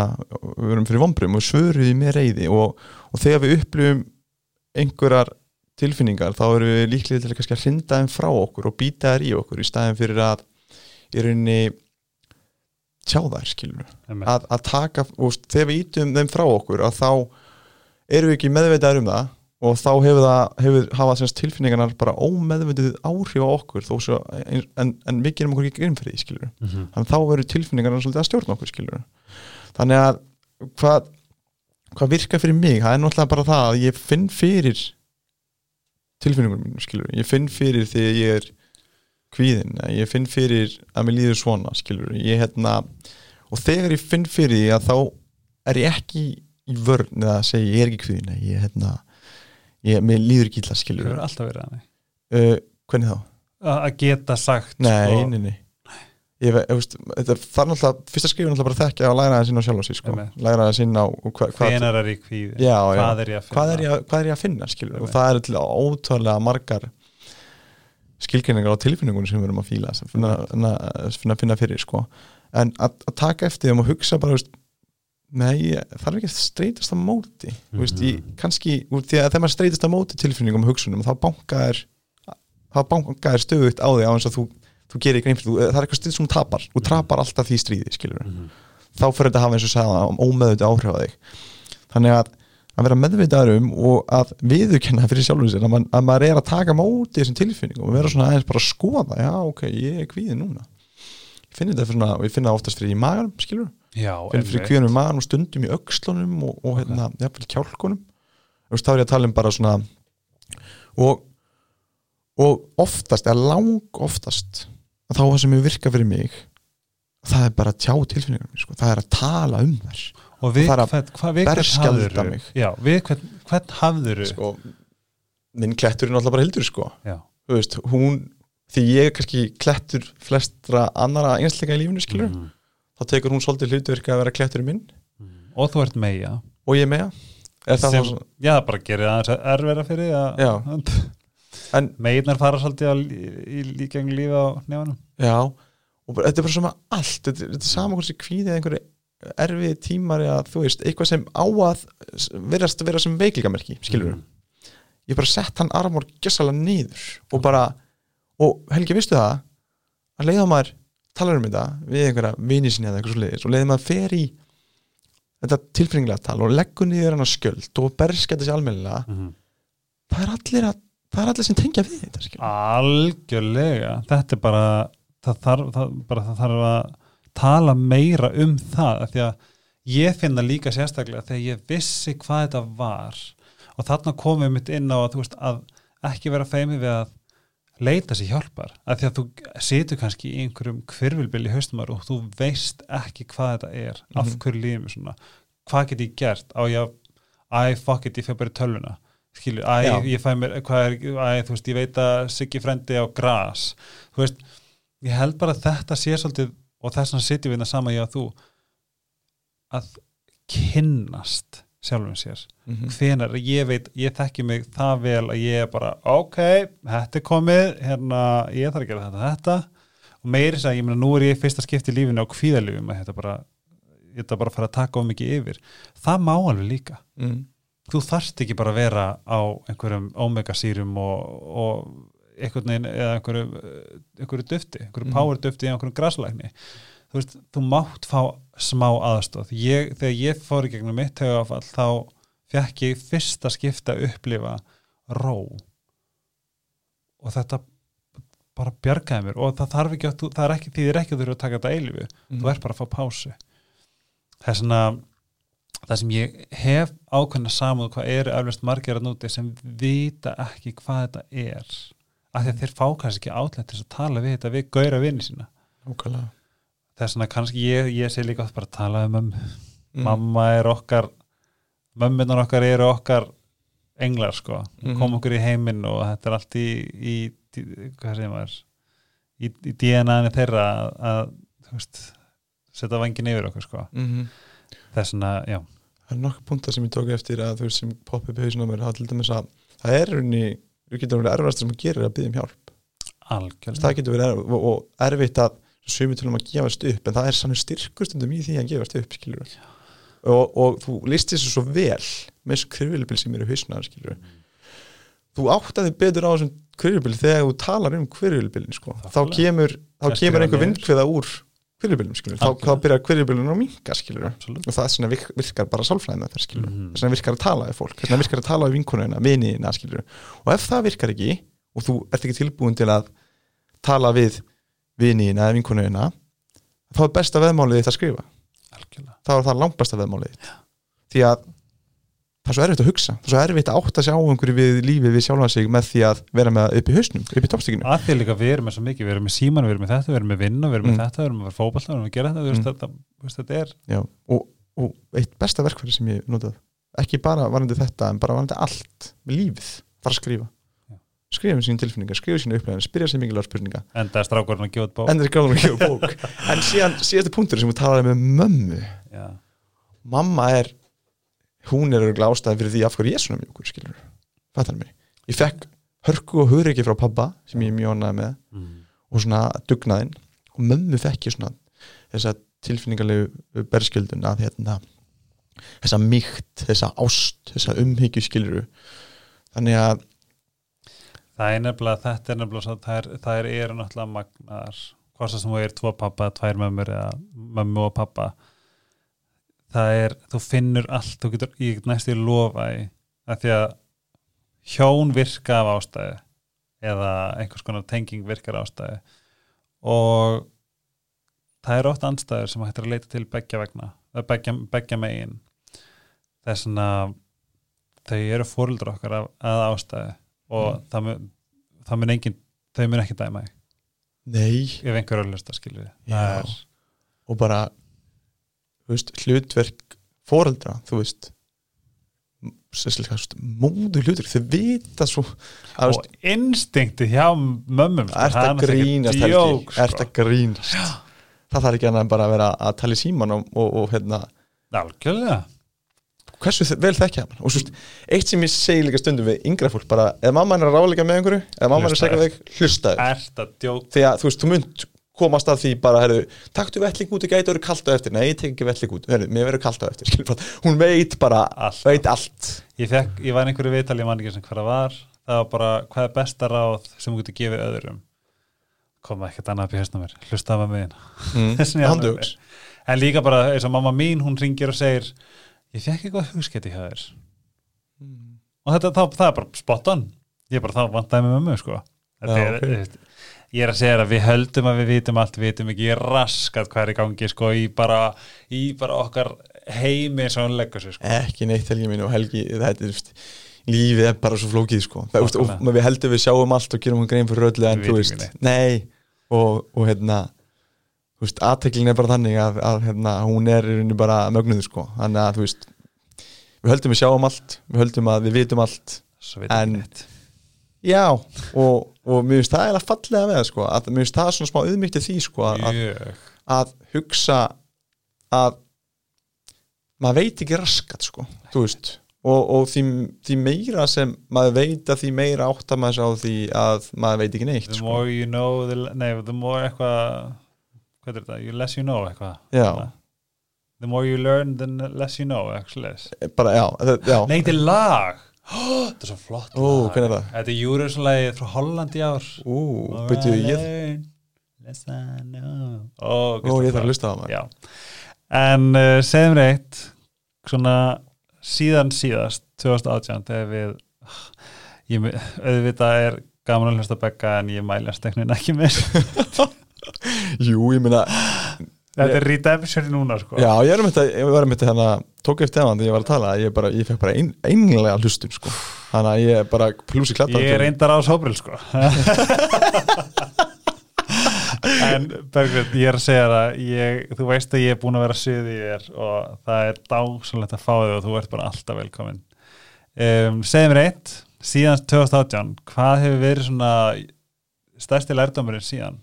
við erum fyrir vombrim og svöruði með reyði og, og þegar við upplifum einhverjar tilfinningar þá erum við líklega til að hrinda þeim frá okkur og býta þær í okkur í staðin fyrir að í rauninni tjá þær skilur að, að taka og þegar við ítum þeim frá okkur að þá erum við ekki meðveitaður um það og þá hefur það hefur, hafa semst tilfinningarnar bara ómeðvendið áhrif á okkur svo, en, en, en við gerum okkur ekki grinn fyrir því skilur Mhm. þannig að þá verður tilfinningarnar svolítið að stjórna okkur skilur þannig að hvað hvað virkar fyrir mig, það er náttúrulega bara það að ég finn fyrir tilfinningunum mínum skilur ég finn fyrir því að ég er kvíðin, ég finn fyrir að mér líður svona skilur ég hérna og þegar ég finn fyrir því að þá er ég ekki í vörn eða að segja ég er ekki kvíðin ég hérna ég, mér líður ekki illa Þú skilur hefur alltaf verið þannig uh, hvernig þá? Að að geta sagt Nei, sko, nei, nei Ég, ég veist, þetta er, það er náttúrulega fyrsta skrifin náttúrulega bara að þekkja að læra það sinna á sjálf og sig sko. Læra það sinna á hva, er kvíði já, já, hvað er ég að finna? Hvað, er ég, að- hvað er ég að finna skilur, og það eru til ótrúlega margar skilgreiningar á tilfinningunum sem við erum að fíla sem finna, finna, finna, fyrir sko. en að, að taka eftir þeim og hugsa bara veist, nei, það er ekki að streytast á móti mm Mhm. veist, ég, kannski, úr því að þegar maður streytast á móti tilfinningum og hugsunum þá bankaðir þá bankaðir stöðugt á því á eins og þú, þú gerir grein fyrir, það er eitthvað stuð sem tapar þú tapar alltaf því stríði, skilur Mhm. þá fyrir þetta að hafa eins og sagði ómeðviti áhrif á þig þannig að að vera meðvitaður um og að viðurkenna fyrir sjálfur sér að, man, að maður er að taka móti þessum tilfinningum og vera svona aðeins bara að skoða já ok, ég er kvíðin núna. Ég finn þetta fyrir svona, og ég finn það oftast fyrir í magan skilur, já, fyrir einmitt. kvíðanum í magan og stundum í öxlunum og, og hérna, jafnvel kjálkunum. Þá er ég að tala um bara svona og og oftast, eða lang oftast að þá það sem ég virka fyrir mig það er bara að tjá tilfinningar sko. það er að tala um þær og við það að hvern, hvað, við hvern já, við hvern, hvern hafðuru sko, minn klettur er náttúrulega bara hildur sko. veist, hún því ég er kannski klettur flestra annara einsleika í lífinu skilur Mhm. þá tekur hún svolítið hlutverk að vera klettur minn. Mhm. og þú ert meia og ég með er það sem, þá já, bara gerir aðeins erfera fyrir að meginar fara svolítið lí- í líkjeng lífi á nefanum já, og bara, þetta er bara svona allt. Þetta, þetta er sama hversi kvíði eða einhverju erfið tímar eða þú veist, eitthvað sem á að verast vera sem veiklingamerki skilur Mhm. ég bara sett hann armor gessalega niður og bara, og Helgi, vistu það að leiða maður talar um þetta við einhverja vini sinni eða eitthvað svo leiðis og leiði maður fer í þetta tilfinningilega tal og leggur niður hann að skjöld og berskæta sér almennilega Mhm. það er allir að það er allir sem tengja við þetta skilur. algjörlega þetta er bara það þarf, það, bara, það þarf að tala meira um það af því að ég finna líka sérstaklega þegar ég vissi hvað þetta var. Og þarna komum við mitt inn á að veist að ekki vera feimið við að leita sér hjálpar. Af því að þú situr kannski í einhverjum kvirvilbil í haustumar og þú veist ekki hvað þetta er af Mhm. hverju lífum svona. Hvað get ég gert? Á ég að æ, fuck it, ég fyrir bara tölvuna. Æ, Já. ég fæ mér er, æ, veist, ég veit að Siggi frendi á gras, þú veist ég held bara að þetta sé svolítið og þess vegna sitjum við það sama ég að þú að kynnast sjálfum sér Mhm. hvenar, ég veit, ég þekki mig það vel að ég er bara, ok þetta er komið, hérna ég þarf að gera þetta, þetta og meiri þess að ég meina, nú er ég fyrsta skipti í lífinu á kvíðalífum að þetta bara ég þetta bara að fara að taka of mikið yfir það má alveg líka mm. þú þarft ekki bara að vera á einhverjum omega-sýrum og, og einhvern veginn eða einhverju, einhverju dufti, einhverju Mhm. power dufti eða einhverjum graslækni. Þú veist, þú mátt fá smá aðstóð ég, þegar ég fór í gegnum mitt högafall þá fekk ég fyrsta skipta upplifa ró. Og þetta bara bjargaði mér. Og það þarf ekki að, þú- það er ekki, því þið er ekki að þurfa að taka þetta eilifu Mm. þú ert bara að fá pásu. Það er svona það sem ég hef ákveðna samúð hvað eru eflust margir að núti sem vita ekki hvað þetta er af því að þeir fá kannski ekki átlætt til að tala við þetta við gaura vinni sína Nákvæmlega. það er svona kannski ég, ég sé líka bara að tala um mömmu Mm. mamma er okkar mömmunar okkar eru okkar englar sko, Mhm. kom okkur í heiminn og þetta er allt í, í, í hvað segir maður í, í DNA-ni þeirra að, að veist, setja vangin yfir okkur sko Mhm. það er svona, já, Það er nokkuð punta sem ég tók eftir að þú veist sem hausinu á mér, það er til dæmis að það er unni, þú getur verið erfast sem þú gerir að byggja um hjálp. algjörlega. Það getur verið erfitt og, og erfitt að sumi til um að gefast upp en það er sannur styrkustundum í því að gefast upp skilur og, og þú listir þessu svo vel með þessu krifilibil sem eru hausinu skilur þú áttaði betur á þessum krifilibil þegar þú talar um krifilibilin sko. þá kemur, þá kemur einhver vindkveða úr kvirjubilum skilur, þá, þá byrjar kvirjubilun að minka skilur Absolutt. og það er svona virk, virkar bara sálfræði með það skilur Mhm. þess vegna virkar að tala við fólk, vegna virkar að tala við vinkonuna viniðina skilur og ef það virkar ekki og þú ert ekki tilbúin til að tala við viniðina eða vinkonuna þá er besta veðmálið þitt að skrifa. Algjörlega. Þá er það langt besta veðmálið þitt. Því að það er svo erfitt að hugsa. Það er svo erfitt að átta sig á einhverju við lífið við sjálfan sig með því að vera með upp í hausnum upp í toppstíkinu. Að því líka við erum með svo mikið, við erum með síman við erum með þetta, við erum með vinnu, við erum með Mm. þetta við erum með fótballta, við erum með að gera þetta, Mm. þetta, veist, þetta er Já, og, og eitt besta verkfæri sem ég notað ekki bara varandi þetta en bara varandi allt með lífið, fara að skrifa. Skrifa um sín tilfinningar, skrifa sín upplæðin spyrja sér mikilvæg spurninga (laughs) hún er örgulega ástæði fyrir því af hverju ég er svona mjögur skilur, fattar mig. Ég fekk hörku og hugreiki frá pabba sem ég ánæði með mm. og svona dugnaðinn. Og mömmu fekk ég svona þessa tilfinningarlegu berskjöldun að hérna þessa mýkt, þessa ást, þessa umhyggju skiluru þannig að það er nefnilega, þetta er nefnilega það er, það er, eru náttúrulega magnar hvort sem þú er tvo pappa, tvær mömmur eða mömmu og pappa það er, þú finnur allt þú getur, ég get næstu í lofa í að því að hjón virka af ástæðu eða einhvers konar tenging virkar ástæðu. Og það er oft anstæður sem hættir að leita til beggja vegna, eða beggja, beggja megin. Þess að þau eru fóruldur okkar af, að ástæðu og Mm. það, mun, það mun engin þau mun ekki dæma nei. Ef einhver er löst að skilja það er og bara veist, hlutverk foreldra, þú veist móðu hlutverk þau vita svo að, og instinkti hjá mömmum sko, það er að náttúrulega grínast djók, ert að grínast? Það þarf ekki annað bara að vera að tala í síman og, og, og hérna algjörlega. Hversu vel þekkja það mann og svo eitt sem ég segi líka stundum við yngra fólk bara, ef mamma er að ráleika með einhverju ef mamma er að segja þig, að djók því að þú veist, þú mynd komast að því bara, herru, taktu velling út og gæti verið kalt á eftir, nei, ég tek ekki velling út. Herru, mér verður kalt á eftir, (laughs) skilur bara hún veit bara, Allt. veit allt. Ég, fekk, ég var í einhverju viðtali, ég man ekki sem það var. Það var bara, hvað er besta ráð sem þú getur gefið öðrum? Koma ekkert annað upp í hausnum mér, hlusta með mig mm. (laughs) En líka bara eins og mamma mín, hún ringir og segir ég fekk eitthvað hugsketi hjá þér. Og þetta, það, það er bara spot on. Ég er bara þá vantaði með mömmu sko. Þetta Já, ok. okay. Ég er að segja að við höldum að við vitum allt, við vitum ekki raskat hvað er í gangi sko í bara, í bara okkar heimi eins og hann leggur sig sko ekki neitt Helgi mín og Helgi þetta er, lífið er bara svo flókið sko. veist, og Nákvæmlega. við heldum við sjáum allt og gerum hún grein fyrir öllu en þú veist, nei og, og hérna þú veist, aðteklin er bara þannig að, að hérna, hún er í rauninni bara mögnuð sko. þannig að þú veist við höldum við sjáum allt, við höldum að við vitum allt En- já, og, og mér finnst það eiginlega fallega með það, sko, að mér finnst það svona smá auðmyggt því sko, að, að, Mjög. að hugsa að maður veit ekki raskat sko, þú veist og, og því, því meira sem maður veit að því meira áttar maður sig á því að maður veit ekki neitt the sko. more you know the, nei, the more eitthvað hvað er þetta, you less you know eitthvað já, the more you learn the less you know actually. bara já, það, já. nei, þetta er lag þetta er svo flott lag. hvernig er það? þetta er Júruslagið frá Holland í ár ú, byrju, ég. Ó, ég þarf að hlusta á það. Já. En uh, segjum reitt svona síðan síðast 2018 þegar við ég, me- auðvitað er gaman að hlusta bekka en ég mæla steknin ekki með (laughs) jú, ég meina þetta er redemption núna sko. Já, ég er ég var um þetta hérna tók eftir það þegar ég var að tala, ég, bara, ég fekk bara ein, einlega hlustun sko, þannig að ég bara plúsi klatta ég er reyndar á sóbril sko. (laughs) En Bergrund, ég er að segja það ég, þú veist að ég er búin að vera suð í þér og það er dásanlegt að fá þig og þú ert bara alltaf velkomin. Um, segjum reitt síðan 2018, hvað hefur verið svona stærsti lærdómurinn síðan?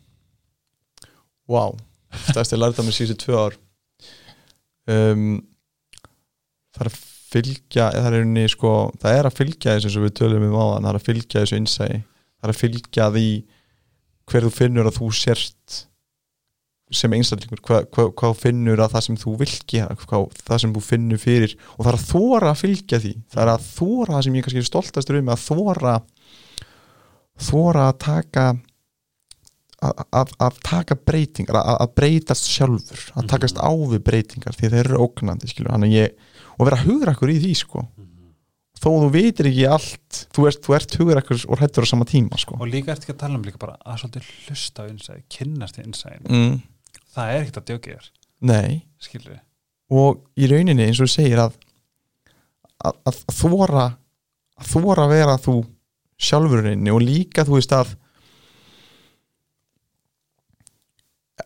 Vá, stærsti lærdami síðustu tvö ár. Um, Það er að fylgja það er, unni, sko, það er að fylgja þessu og við tölum um áðan, það er að fylgja þessu innsæi. Það er að fylgja því hver þú finnur að þú sért sem einstaklingur, hvað, hvað, hvað finnur að það sem þú vil gera hvað, það sem þú finnur fyrir. Og það er að þóra að fylgja því. Það er að þóra sem ég kannski er stoltastur um að þóra þóra að taka að, taka breytingar að, breytast sjálfur, að takast á við breytingar því þeir eru ógnandi ég, og vera hugrakkur í því sko. Þó þú vitir ekki allt þú ert, þú ert hugrakkur og hættur á sama tíma sko. Og líka eftir ekki að tala um líka bara að svolítið hlusta á innsæði, kynnast í innsæðin mm, það er ekkert að djókið þér, nei, skilur við og í rauninni eins og þú segir að að, að þóra að þóra vera þú sjálfurinn og líka þú veist að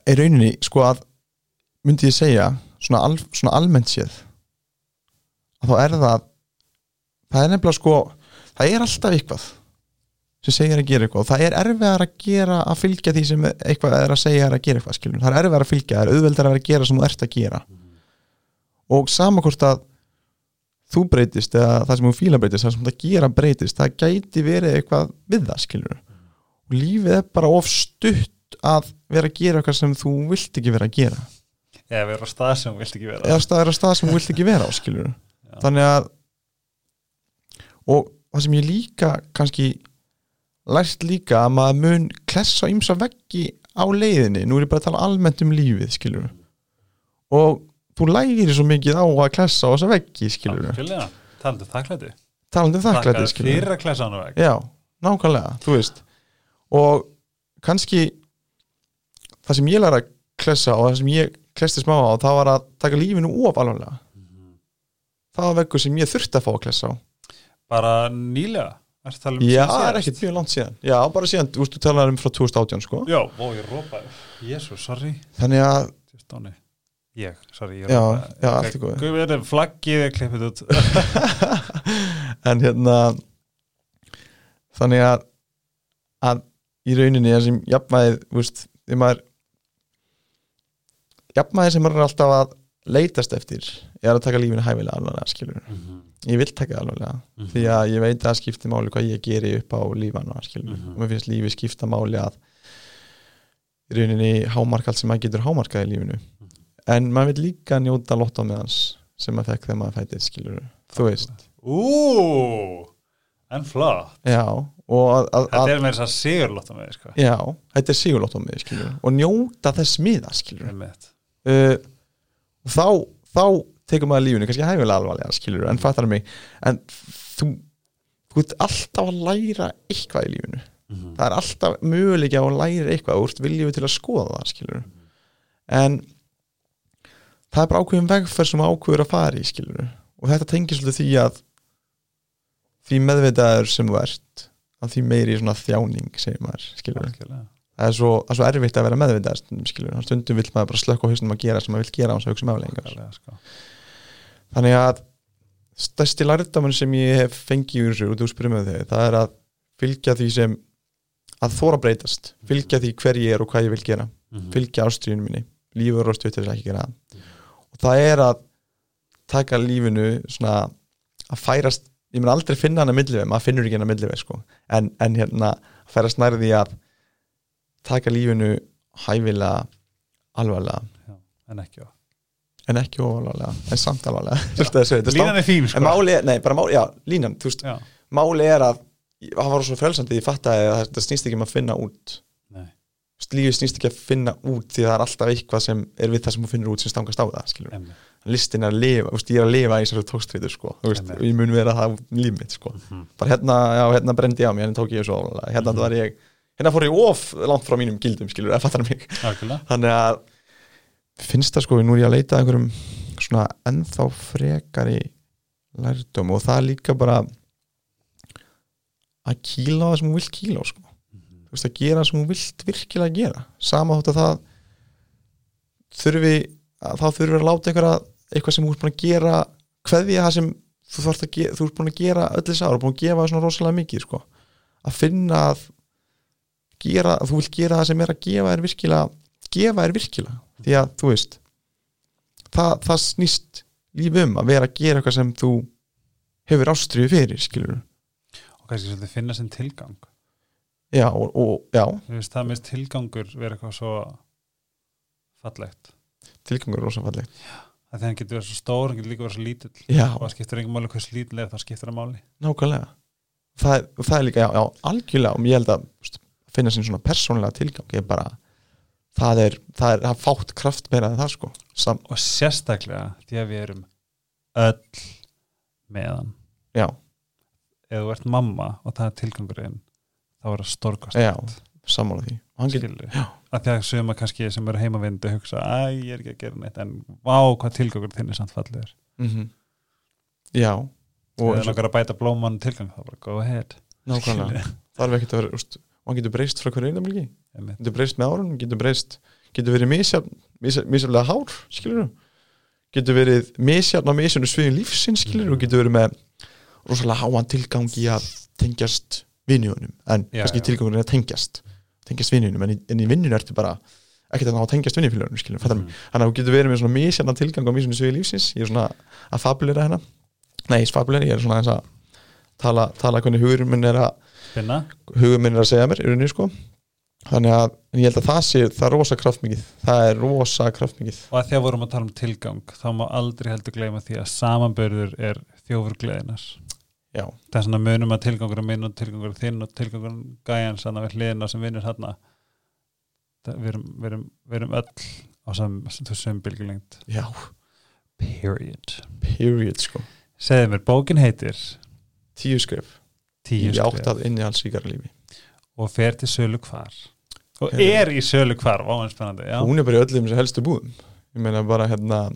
í rauninni sko að myndi ég segja svona, al, svona almennt séð að þá er það það er nefnilega sko það er alltaf eitthvað sem segir að gera eitthvað. Það er erfiðar að gera að fylgja því sem eitthvað er að segja að gera eitthvað skilur. það er erfiðar að fylgja, það er auðveldar að vera að gera sem þú ert að gera. Og sama hvort að þú breytist eða það sem þú fíla breytist það sem það gera breytist, það gæti verið eitthvað við það skilur og lífið er bara of stutt að vera að gera eitthvað sem þú vilt ekki vera að gera. Eða vera á stað sem þú vilt ekki vera. Eða staðir á stað sem þú vilt ekki vera á skilur þannig að og það sem ég líka kannski lært líka að maður mun klessa ymsa veggi á leiðinni. Nú er ég bara að tala almennt um lífið skilur og þú lærir svo mikið á að klessa á þessa veggi skilur talandi um þakklæti. Talandi um þakklæti skilur já, nákvæmlega, þú veist. Og kannski það sem ég læra að klessa og það sem ég klesti smá á það var að taka lífinu of alvarlega. Það var veggur sem ég þurfti að fá að klessa á. Bara nýlega? Um já, það er ekkert mjög langt síðan. Já, bara síðan, þú veist, þú talaður um frá 2018 sko. Já, ó, ég rópaði Jésu, sorry. Þannig að, Stóni. Ég, sorry, ég já, rópaði já, allt er góð. Guð verður flaggið er klippið út. (laughs) En hérna þannig að að í rauninni það sem jafnvæðið, þú veist, þegar maður jafnvæðið sem maður er alltaf að leitast eftir er að taka lífinu hæfilega alvarlega skilur ég vil taka það alvarlega því að ég veit að það skiptir máli hvað ég geri upp á lífana skilur Mhm. og mér finnst lífi skipta máli að í rauninni hámark allt sem maður getur hámarkað í lífinu. En maður vil líka njóta lott á meðans sem maður fekk þegar maður fætið skilur þú veist, Ú, en flott. Já að, að, Þetta er með þess að sigurlóta með sko. Já, þetta er sigurlótt á mig skilur og njóta þess miða. Uh, og þá, þá tekur maður lífinu kannski hæfilega alvarlega skilur en fattar mig. En þú, þú ert alltaf að læra eitthvað í lífinu. Mhm. það er alltaf möguleika að læra eitthvað og þú ert viljum til að skoða það skilur en það er bara ákveðin vegferð sem ákveður að fara í skilur og þetta tengir svolítið því að því meðvitaður sem þú ert að því meiri svona þjáning segir maður skilur Algjörlega. Það er svo, það er svo erfitt að vera meðvitað stundum, skilur, stundum vill maður bara slökka á hausnum að gera sem maður vill gera á þess að hugsa um afleggingar Algjörlega, sko. þannig að stærsti lærdamun sem ég hef fengið úr þessu og þú spyrir með þau, það er að fylgja því sem að þóra breytast. Fylgja því hver ég er og hvað ég vil gera. Mhm. fylgja ástriðinu minni, lífur og að ekki gera það. Og það er að taka lífinu svona að færast, ég mun aldrei finna hana milliveg, maður finnur ekki hana milliveg sko. en, en hérna að færast nærði að taka lífinu hæfilega alvarlega, Já, En ekki á en ekki óalvarlega en samt alvarlega. Það Línan er fín sko. Máli er, nei, máli, já, línan, þú veist, máli er að það var svo frelsandi, ég fattaði að þetta snýst ekki um að finna út. Lífið snýst ekki að finna út því það er alltaf eitthvað sem er við það sem þú finnur út sem stangast á það, skilur listin er að lifa, veist, ég er að lifa í þessari tókstreitur, sko, veist, og ég mun vera það límit, sko, Mhm. bara hérna já, hérna brendi ég á mig, hérna tók ég svo álega hérna Mhm. var ég, hérna fór ég of langt frá mínum gildum, skilur, að fattar mig þannig að finnst það sko, nú er ég að leita að einhverjum svona ennþá frekari lærdum og það er líka bara að kýla á það sem hún vill kýla á sko. þú veist að gera það sem hún vilt virkilega gera sama þótt að það þurfi að þá þurfi að láta einhverja eitthvað sem þú ert búin að gera kveðja það sem þú, að þú ert búin að gera öll þess ára, búin að gefa svona rosalega mikið sko. að finna að gera, að þú vilt gera það sem er að gefa þér virkilega gefa þér virkilega. Því að þú veist það, það snýst lífið um að vera að gera eitthvað sem þú hefur ástriðu fyrir skilur Og kannski svolítið finna sinn tilgang. Já og, og já, veist, það mist tilgangur vera eitthvað svo fallegt. Tilgangur er rosa fallegt. Það þegar hann getur verið svo stór, hann getur líka verið svo lítill. Já, og það skiptir engum máli hvers lítill er, það skiptir það máli. Nákvæmlega. Það, það er líka, já, já, algjörlega. Og ég held að finna sín svona persónlega tilgang. Ég bara það er, það er, er fátt kraft meira en það sko. Sam, og sérstaklega því að við erum öll meðan já, ef þú ert mamma og það er tilgangurinn þá er það stórkast já, sammála því. Já, að því að suma kannski sem eru heimavindu hugsa, æ, ég er ekki að gera neitt en vá, hvað tilgangur þinn er samt fallegur. Mm já. Og það og, langar að bæta blóman tilgang þá bara go ahead. Nákvæmlega. Þarf ekkert að vera, úst, og hann getur breyst frá hverju einamilgi getur breyst með árun, getur breyst getur verið misjafnlega hár skilur getur verið misjafn á misjafnu sviðin lífsins skilur þú, getur verið með rosalega háan tilgang í að tengjast vinniðunum, en Já, kannski tilgangurinn er að tengjast tengjast vinniðunum, en, í- en í vinninu ertu bara ekkert að ná að tengjast vinnifélagunum skilur, mm. Mm. þannig að þú getur verið með svona misjafna tilgang á misjafnu sviðin lífsins, ég er svona að fabulera hérna, nei, fabulera, ég er svona að tala, tala hvernig hugur minn er að finna, hugur minn er að segja mér rauninni sko. Þannig að ég held að það sé það er rosa kraftmikið. Það er rosa kraftmikið. Og að því að vorum að tala um tilgang þá má aldrei heldur gleyma því að samanbörður er þjófur gleðinas já, það er svona munum að tilgangur er minn og tilgangur er þinn og tilgangur er gæjan sann að við hliðina sem vinnur hérna við erum, við erum, við erum öll á þessum bylgjulengt já, period. Period sko. Segðu mér, bókin heitir? Tíu skref tíu í skref að inni alls ríkara lífi og fer til sölu hvar? Og er í sölu hvar, váin spennandi já. hún er bara í öllum þessu helstu búðum. Ég meina bara hérna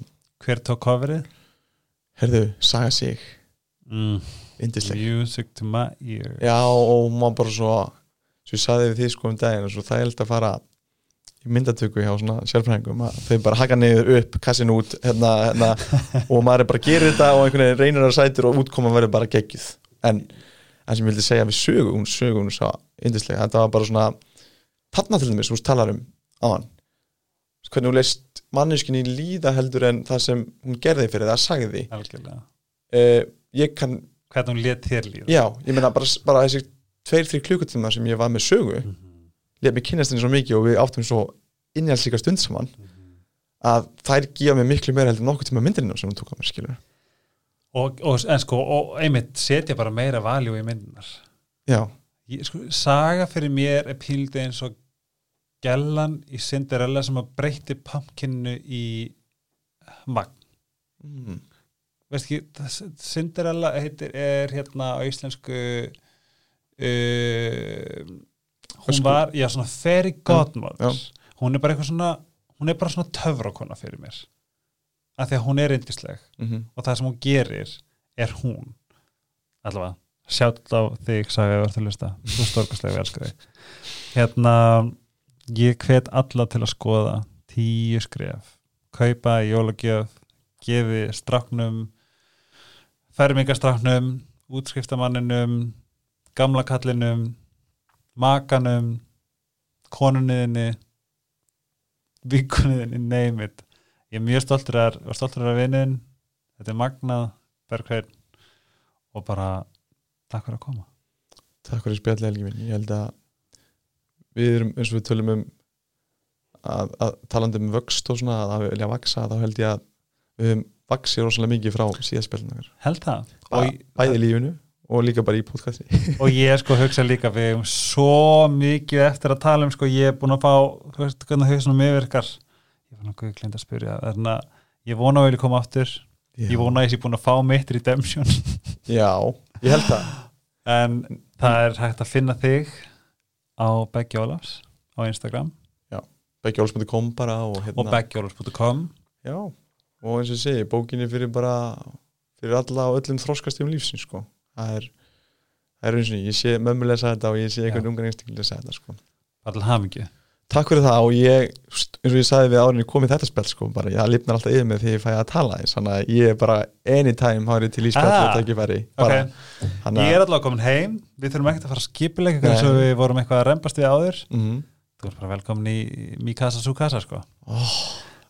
hver tók coverið? herðu, saga sig, Mm. indisleg. Music to my ear. Já og maður bara svo svo ég saði við því sko um daginn það held að fara í myndatöku hjá svona sérfræðingum að þau bara haka niður upp kassin út hérna, hérna, (laughs) og maður er bara að gera þetta og einhvern veginn reynir að sætur og útkoma verður bara geggjuð. En það sem ég vildi segja við sögu hún sögu hún svo indislega þetta var bara svona þarna til dæmis, veist talar um á hann. Hvernig hún leist manneskinni líða heldur en það sem hún gerði fyrir það sagði. Algjörlega. Uh, ég kann, hvernig hún let þér líða. Já, ég meina bara, bara þessi tveir, þrjir klukkutíma sem ég var með sögu Mhm. let mig kynast henni svo mikið og við áttum svo innhjálpsíka stund saman Mhm. að þær gefa mér miklu meira heldur en nokkuð tíma myndinu sem hún tók á mér skilur og, og, en sko, og einmitt setja bara meira valjú í myndinar já, Ég, sko, saga fyrir mér er píldi eins og gellan í Cinderella sem að breytti pumpkinu í magn. Mm. veist ekki, Cinderella heitir, er hérna á íslensku uh, hún Ösku- var, já svona fairy godmother já. hún er bara eitthvað svona hún er bara svona töfrakona fyrir mér af því að hún er yndisleg. Mm og það sem hún gerir er hún. Allavega, sjátt á þig sagði að verður að lusta, þú stórkastlega við elska þig. Hérna ég hvet alla til að skoða tíu skref, kaupa jólagjöf, gefi stráknum fermingastráknum útskriftamanninum gamla kallinum makanum konunniðinni vikunniðinni, name it ég er mjög stoltur að, stoltur að vinnin þetta er Magnað, Bergrein og bara takk fyrir að koma. Takk fyrir spjallið Helgi minn. Ég held að við erum eins og við tölum um að, að talandi um vöxt og svona að vilja vaksa þá held ég að við höfum vaksið rosalega mikið frá síðaspjallinu held það. Bæði lífinu og líka bara í podcasti. (laughs) Og ég sko hugsa líka við um svo mikið eftir að tala um sko ég er búin að fá, þú veist hvernig hausunum yfirkar ég var náttúrulega glind að spyrja að ég vona að vilja koma aftur. Ég vona að ég sé búin að fá mitt redemption. (laughs) Já, ég held það. En það er hægt að finna þig á Beggi Ólafs á Instagram. Beggjóls.com bara og og hérna beggjólavs.com já, og eins og ég segi, bókinni fyrir bara fyrir alla og öllum þroskastum lífsins sko, það er það er eins og ég sé mömmu lesa þetta og ég sé einhvern ungar einstaklega lesa þetta sko. Allir hamingju takk fyrir það og ég, eins og ég sagði við árinni komið þetta spil sko, bara ég lifnar alltaf yfir mig þegar ég fæ að tala eins, þannig að ég er bara anytime hárið til í spjall Ah, og tækifæri ok, bara, þannig ég að er allavega komin heim við þurfum ekkert að fara að skipilega eins og við vorum eitthvað að rempast við áður. Mm, þú er bara velkomin í Mikasa Sukasa sko.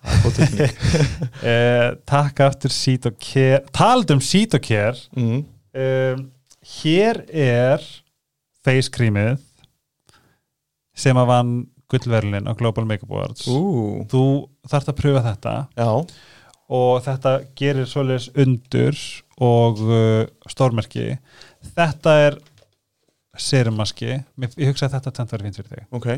Það tilfinning. (laughs) eh, takk aftur Seat og Care. Tald um Seat og Care. Mm, um, hér er face creamið sem að vann gullverlin á Global Makeup Awards. Ú, þú þarft að pröfa þetta. Já. Og þetta gerir svoleiðis undur og uh, stórmerki. Þetta er serumaski ég hugsa að þetta tent verið fínt fyrir þig. Ok.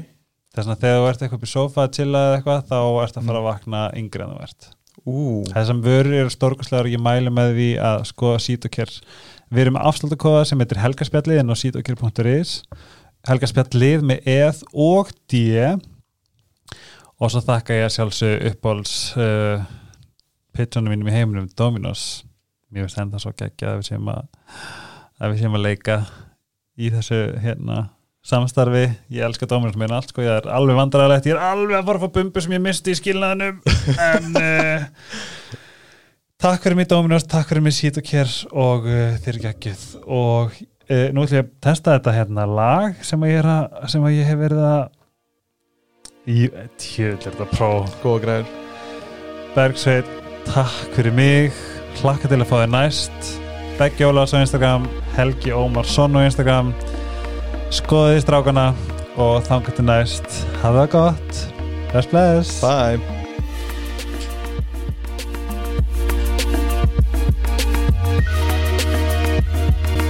Þess að þegar þú ert eitthvað upp í sofa að chilla eða eitthvað þá ert að fara að vakna yngri en þú ert. Ú, þessam vörur eru stórkostlegar og ég mæli með því að skoða Sítokjör við erum með afsláttakóða sem heitir helgaspjallið inn á sítokjör.is helgaspjallið með eð og d. Og svo þakka ég sjálfsög uppbóls uh, pitchunum mínum í heiminum Dominos. Mér finnst enda svo geggja að við séum að að við séum að leika í þessu hérna samstarfi, ég elska Dominos mér allt sko, ég er alveg vandræðilegt ég er alveg að fara að fá bumbu sem ég misti í skilnaðinum. En (laughs) uh, takk fyrir mig Dominos. Takk fyrir mig Sít og Kér og uh, þeir geggjuð. Og uh, nú ætlum ég að testa þetta hérna lag sem að ég, að, sem að ég hef verið að í tjöld er þetta pró. Góða græður. Bergsveit, takk fyrir mig. Hlakka til að fá þér næst. Beggi Ólafs á Instagram Helgi Ómarsson á Instagram. Skoðið strákana og þangar til næst. Hafa það gott. Bless bless. Bye